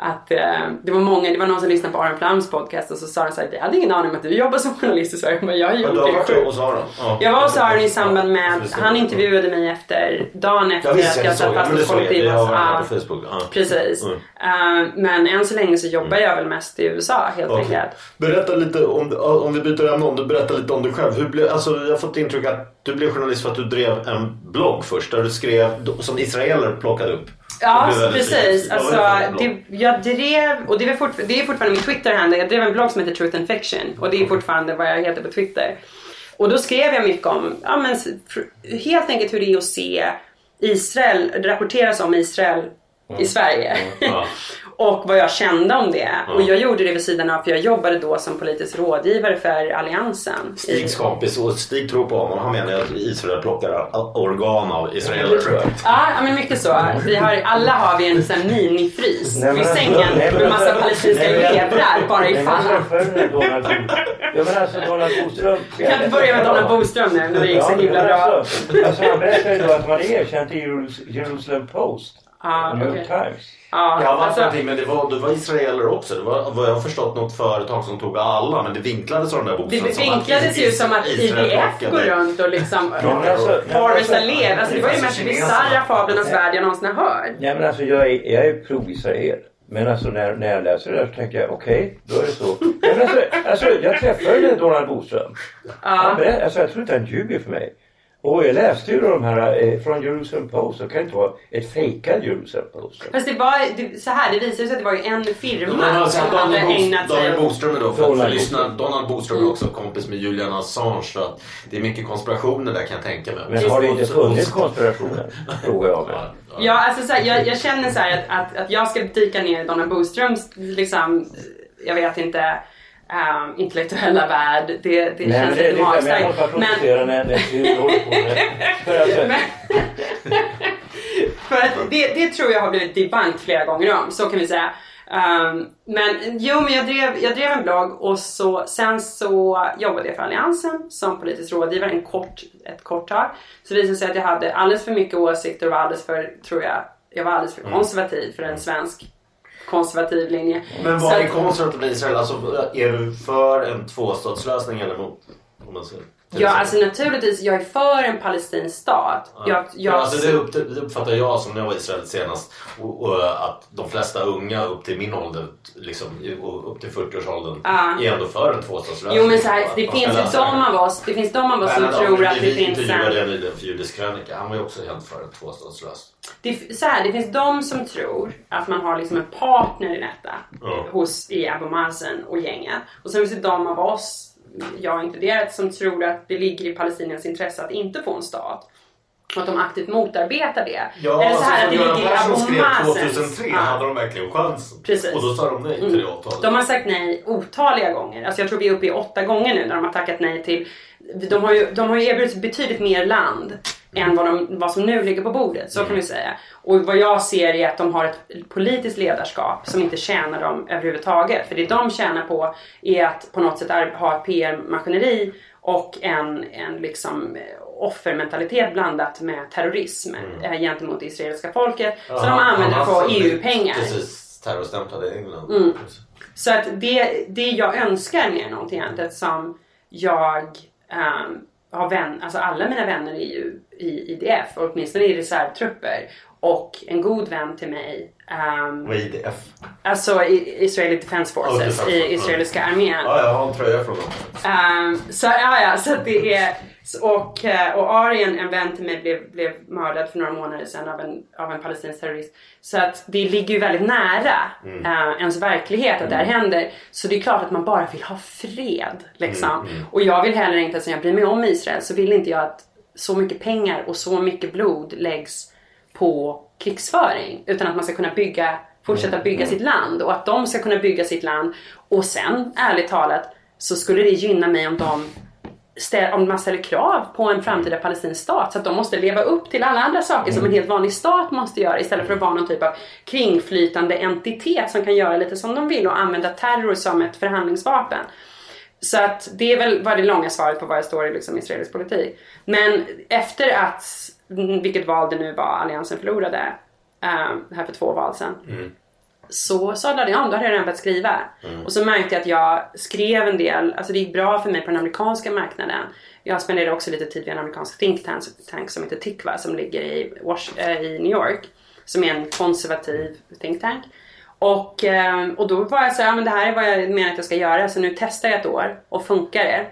att eh, det var många, det var någon som lyssnade på Aron Flams podcast och så sa de så här, jag hade ingen aning om att du jobbar som journalist i Sverige. Men jag har gjort du det hos Aron? Ja. Jag var hos Aron i samband med, han intervjuade mig efter, dagen efter Ja, visst, att jag jag satt fast hos jag. Jag varit Ja, på Facebook. Ja. Precis. Mm. Eh, men än så länge så jobbar jag väl mest i USA helt enkelt. Berätta lite om, om vi byter ämne, om du berättar lite om dig själv. Hur blev, alltså, jag har fått intryck att du blev journalist för att du drev en blogg först där du skrev som israeler plockade upp. Ja, precis. Alltså, det jag drev, och det är, det är fortfarande min Twitter-handle, jag drev en blogg som heter Truth and Fiction och det är fortfarande vad jag heter på Twitter. Och då skrev jag mycket om, ja men helt enkelt hur det är att se Israel, det rapporteras om Israel i Sverige. Ja. (laughs) och vad jag kände om det. Ja. Och jag gjorde det vid sidan av, för jag jobbade då som politisk rådgivare för Alliansen. Stigs kompis och Stig tror på honom. Han menar att Israel plockar organ av israeler. tror jag. Ja, men mycket så. Vi har, alla har vi en sån minifrys vid sängen med massa alltså, palestinska levrar bara ifall. träffade du den Donald Ja men alltså Donald Boström. Vi kan inte börja med Donald Boström nu när det gick så himla bra. Alltså, alltså han berättade ju då att man erkänt i Jerus- Jerusalem Post. Ja, New York okej. Times. Ja, Ja, alltså, någonting, men det var, det var israeler också. Det var vad jag har förstått något företag som tog alla men det vinklades av de där det boken. att vinklades ju som att plockade- går runt och liksom men alltså- harvestar lev. Alltså det var ju Det mest ju bisarra fablernas värld jag någonsin har hört. Nej men alltså jag är, jag är pro-Israel. Men alltså när, när jag läser det där så tänker jag okej, då är det så. Men alltså, alltså jag träffade den Donald Boström. Han berätt, alltså, jag tror inte han ljuger för mig. Och jag läste ju de här eh, från Jerusalem Post. Det kan inte vara ett fejkad Jerusalem Post. Fast det var det, så här, det visade sig att det var ju en firma Men alltså, som hade Donald, ägnat Bo- sig Donald. Boström är då, för, för Donald lyssna, Donald Boström är också kompis med Julian Assange så att det är mycket konspirationer där kan jag tänka mig. Men har det inte funnits konspirationer? Frågar jag mig. Ja, alltså så här, jag, jag känner så här att, att, att jag ska dyka ner i Donald Boströms, liksom, jag vet inte, um, intellektuella värld. Det, det Nej, känns det, lite det, men jag måste magstarkt. Men, protestera när, när du håller på med för (laughs) för att det, det tror jag har blivit debunked flera gånger om, så kan vi säga. Um, men jo, men jag drev, jag drev en blogg och så, sen så jobbade jag för Alliansen som politisk rådgivare en kort, ett kort tag. Så det visade sig att jag hade alldeles för mycket åsikter och var alldeles för, tror jag, jag var alldeles för konservativ för en svensk konservativ linje. Men vad är konservativ med Israel? Alltså, är du för en tvåstatslösning eller emot? Om man säger. Ja, alltså naturligtvis, jag är för en palestinsk stat. Jag, jag, Ja, alltså det, upp, det uppfattar jag som när jag var i Israel senast. Och, och att de flesta unga upp till min ålder, liksom, upp till 40-årsåldern, Ja. är ändå för en tvåstatslösning. Jo men så här, det finns ju de av oss, det finns de av oss som Bernhard tror att det finns intervjuade en... jag nyligen för Judisk krönika. Han var ju också helt för en tvåstatslösning. Det, så här, det finns de som tror att man har liksom en partner i detta Ja. hos, i Abu Mazen och gänget. Och sen finns det de av oss jag inkluderat, som tror att det ligger i palestiniernas intresse att inte få en stat. Och att de aktivt motarbetar det. Ja, Eller så här att det ligger i Abu skrev Mazens- 2003 Ja. hade de verkligen chans. Precis. Och då sa de nej till det avtalet. De har sagt nej otaliga gånger. Alltså jag tror vi är uppe i åtta gånger nu när de har tackat nej till... De har ju, de har ju erbjudit betydligt mer land än vad, de, vad som nu ligger på bordet. Så kan vi säga. Och vad jag ser är att de har ett politiskt ledarskap som inte tjänar dem överhuvudtaget. För det de tjänar på är att på något sätt ha ett PR-maskineri och en, en liksom eh, offermentalitet blandat med terrorism eh, gentemot det israeliska folket. Så de använder på EU-pengar. Precis, terrorstämplade England. Mm. Så att det, det jag önskar mer än någonting annat eftersom jag ehm, har vän, alltså alla mina vänner är ju i IDF, och åtminstone i reservtrupper. Och en god vän till mig, ehm, Vad är IDF? alltså i Israeli Defense Forces, Defense i israeliska armén. Ja, jag har en tröja från dem. Ehm, så, ja, ja, så det är... Och, eh, och Arien, en vän till mig, blev, blev mördad för några månader sedan av en, av en palestinsk terrorist. Så att det ligger ju väldigt nära Mm. eh, ens verklighet att det här Mm. händer. Så det är klart att man bara vill ha fred. Liksom. Mm, mm. Och jag vill heller inte, eftersom jag bryr mig om Israel, så vill inte jag att så mycket pengar och så mycket blod läggs på krigsföring. Utan att man ska kunna bygga, fortsätta Mm, bygga mm. sitt land och att de ska kunna bygga sitt land. Och sen, ärligt talat, så skulle det gynna mig om de om man ställer krav på en framtida palestinsk stat så att de måste leva upp till alla andra saker som en helt vanlig stat måste göra istället för att vara någon typ av kringflytande entitet som kan göra lite som de vill och använda terror som ett förhandlingsvapen. Så att det är väl var det långa svaret på vad jag står i liksom israelisk politik. Men efter att, mm, vilket val det nu var, alliansen förlorade eh, här för två val sedan så sadlade jag om, då hade jag redan börjat skriva. Mm. Och så märkte jag att jag skrev en del, alltså det gick bra för mig på den amerikanska marknaden. Jag spenderade också lite tid vid en amerikansk think tank, som heter Tikva som ligger i, eh, i New York. Som är en konservativ think tank. Och, eh, och då var jag så här, ja, men det här är vad jag menar att jag ska göra så nu testar jag ett år och funkar det.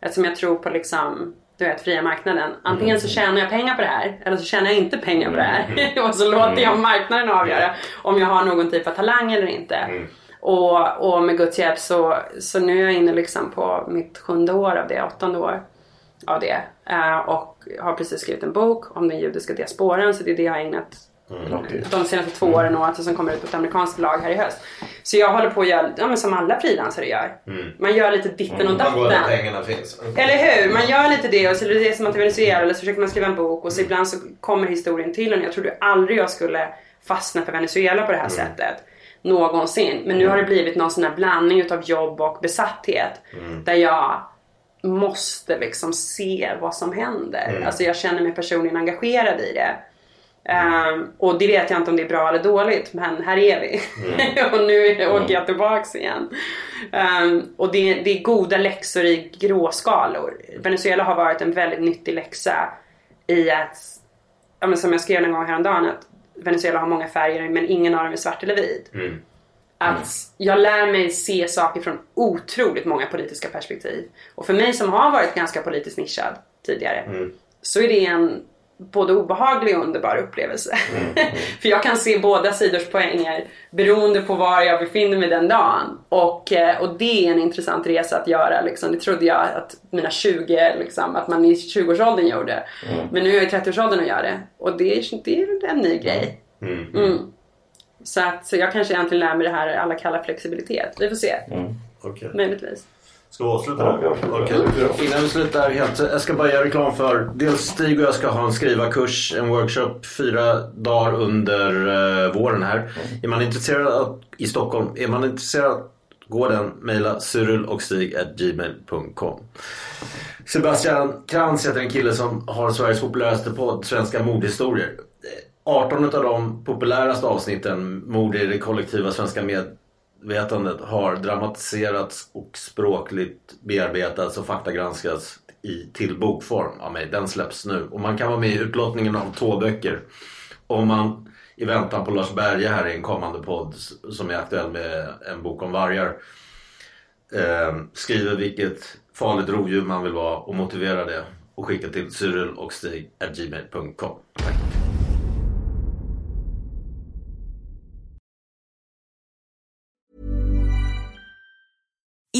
Eftersom jag tror på liksom, du vet, fria marknaden. Antingen så tjänar jag pengar på det här eller så tjänar jag inte pengar på det här. (laughs) och så låter jag marknaden avgöra om jag har någon typ av talang eller inte. Och, och med Guds hjälp så, så nu är jag inne liksom på mitt sjunde år av det, åttonde år av det. Eh, och har precis skrivit en bok om den judiska diasporan så det är det jag har ägnat de senaste två åren och som kommer ut på ett amerikanskt förlag här i höst. Så jag håller på att göra, ja, men som alla frilansare gör. Man gör lite ditten och Man går där datten. pengarna finns. Eller hur? Man gör lite det och så reser man till Venezuela eller så försöker man skriva en bok och så ibland så kommer historien till en. Jag trodde aldrig jag skulle fastna för Venezuela på det här sättet. Någonsin. Men nu har det blivit någon sån här blandning utav jobb och besatthet. Där jag måste liksom se vad som händer. Mm. Alltså jag känner mig personligen engagerad i det. Ehm, och det vet jag inte om det är bra eller dåligt men här är vi. (laughs) och nu åker jag tillbaks igen. Ehm, och det, det är goda läxor i gråskalor. Venezuela har varit en väldigt nyttig läxa i att, ja, som jag skrev en gång häromdagen, att Venezuela har många färger men ingen av dem är svart eller vit. Att jag lär mig se saker från otroligt många politiska perspektiv. Och för mig som har varit ganska politiskt nischad tidigare så är det en både obehaglig och underbar upplevelse. (laughs) för jag kan se båda sidors poänger beroende på var jag befinner mig den dagen. Och, eh, och det är en intressant resa att göra. Liksom. Det trodde jag att mina 20, liksom, att man i 20-årsåldern gjorde. Men nu är jag i 30-årsåldern och gör det. Och det är, det är en ny grej. Mm. Så, att, så jag kanske egentligen lär mig det här alla kallar flexibilitet. Vi får se. Okej. Möjligtvis. Ska vi avsluta då? Okej. Innan vi slutar helt, jag ska bara göra reklam för dels Stig och jag ska ha en skrivarkurs, en workshop fyra dagar under eh, våren här. Är man intresserad av, i Stockholm, är man intresserad gå den, mejla cyrilochstig.gmail.com Sebastian Krantz heter en kille som har Sveriges populäraste podd, Svenska mordhistorier. 18 av de populäraste avsnitten, mord i det kollektiva svenska medvetandet, har dramatiserats och språkligt bearbetats och faktagranskats i, till bokform av mig. Den släpps nu. Och man kan vara med i utlottningen av två böcker. Om man i väntan på Lars Berge här i en kommande podd som är aktuell med en bok om vargar eh, skriver vilket farligt rovdjur man vill vara och motiverar det och skicka till cyrilochstig.gmail.com. Tack.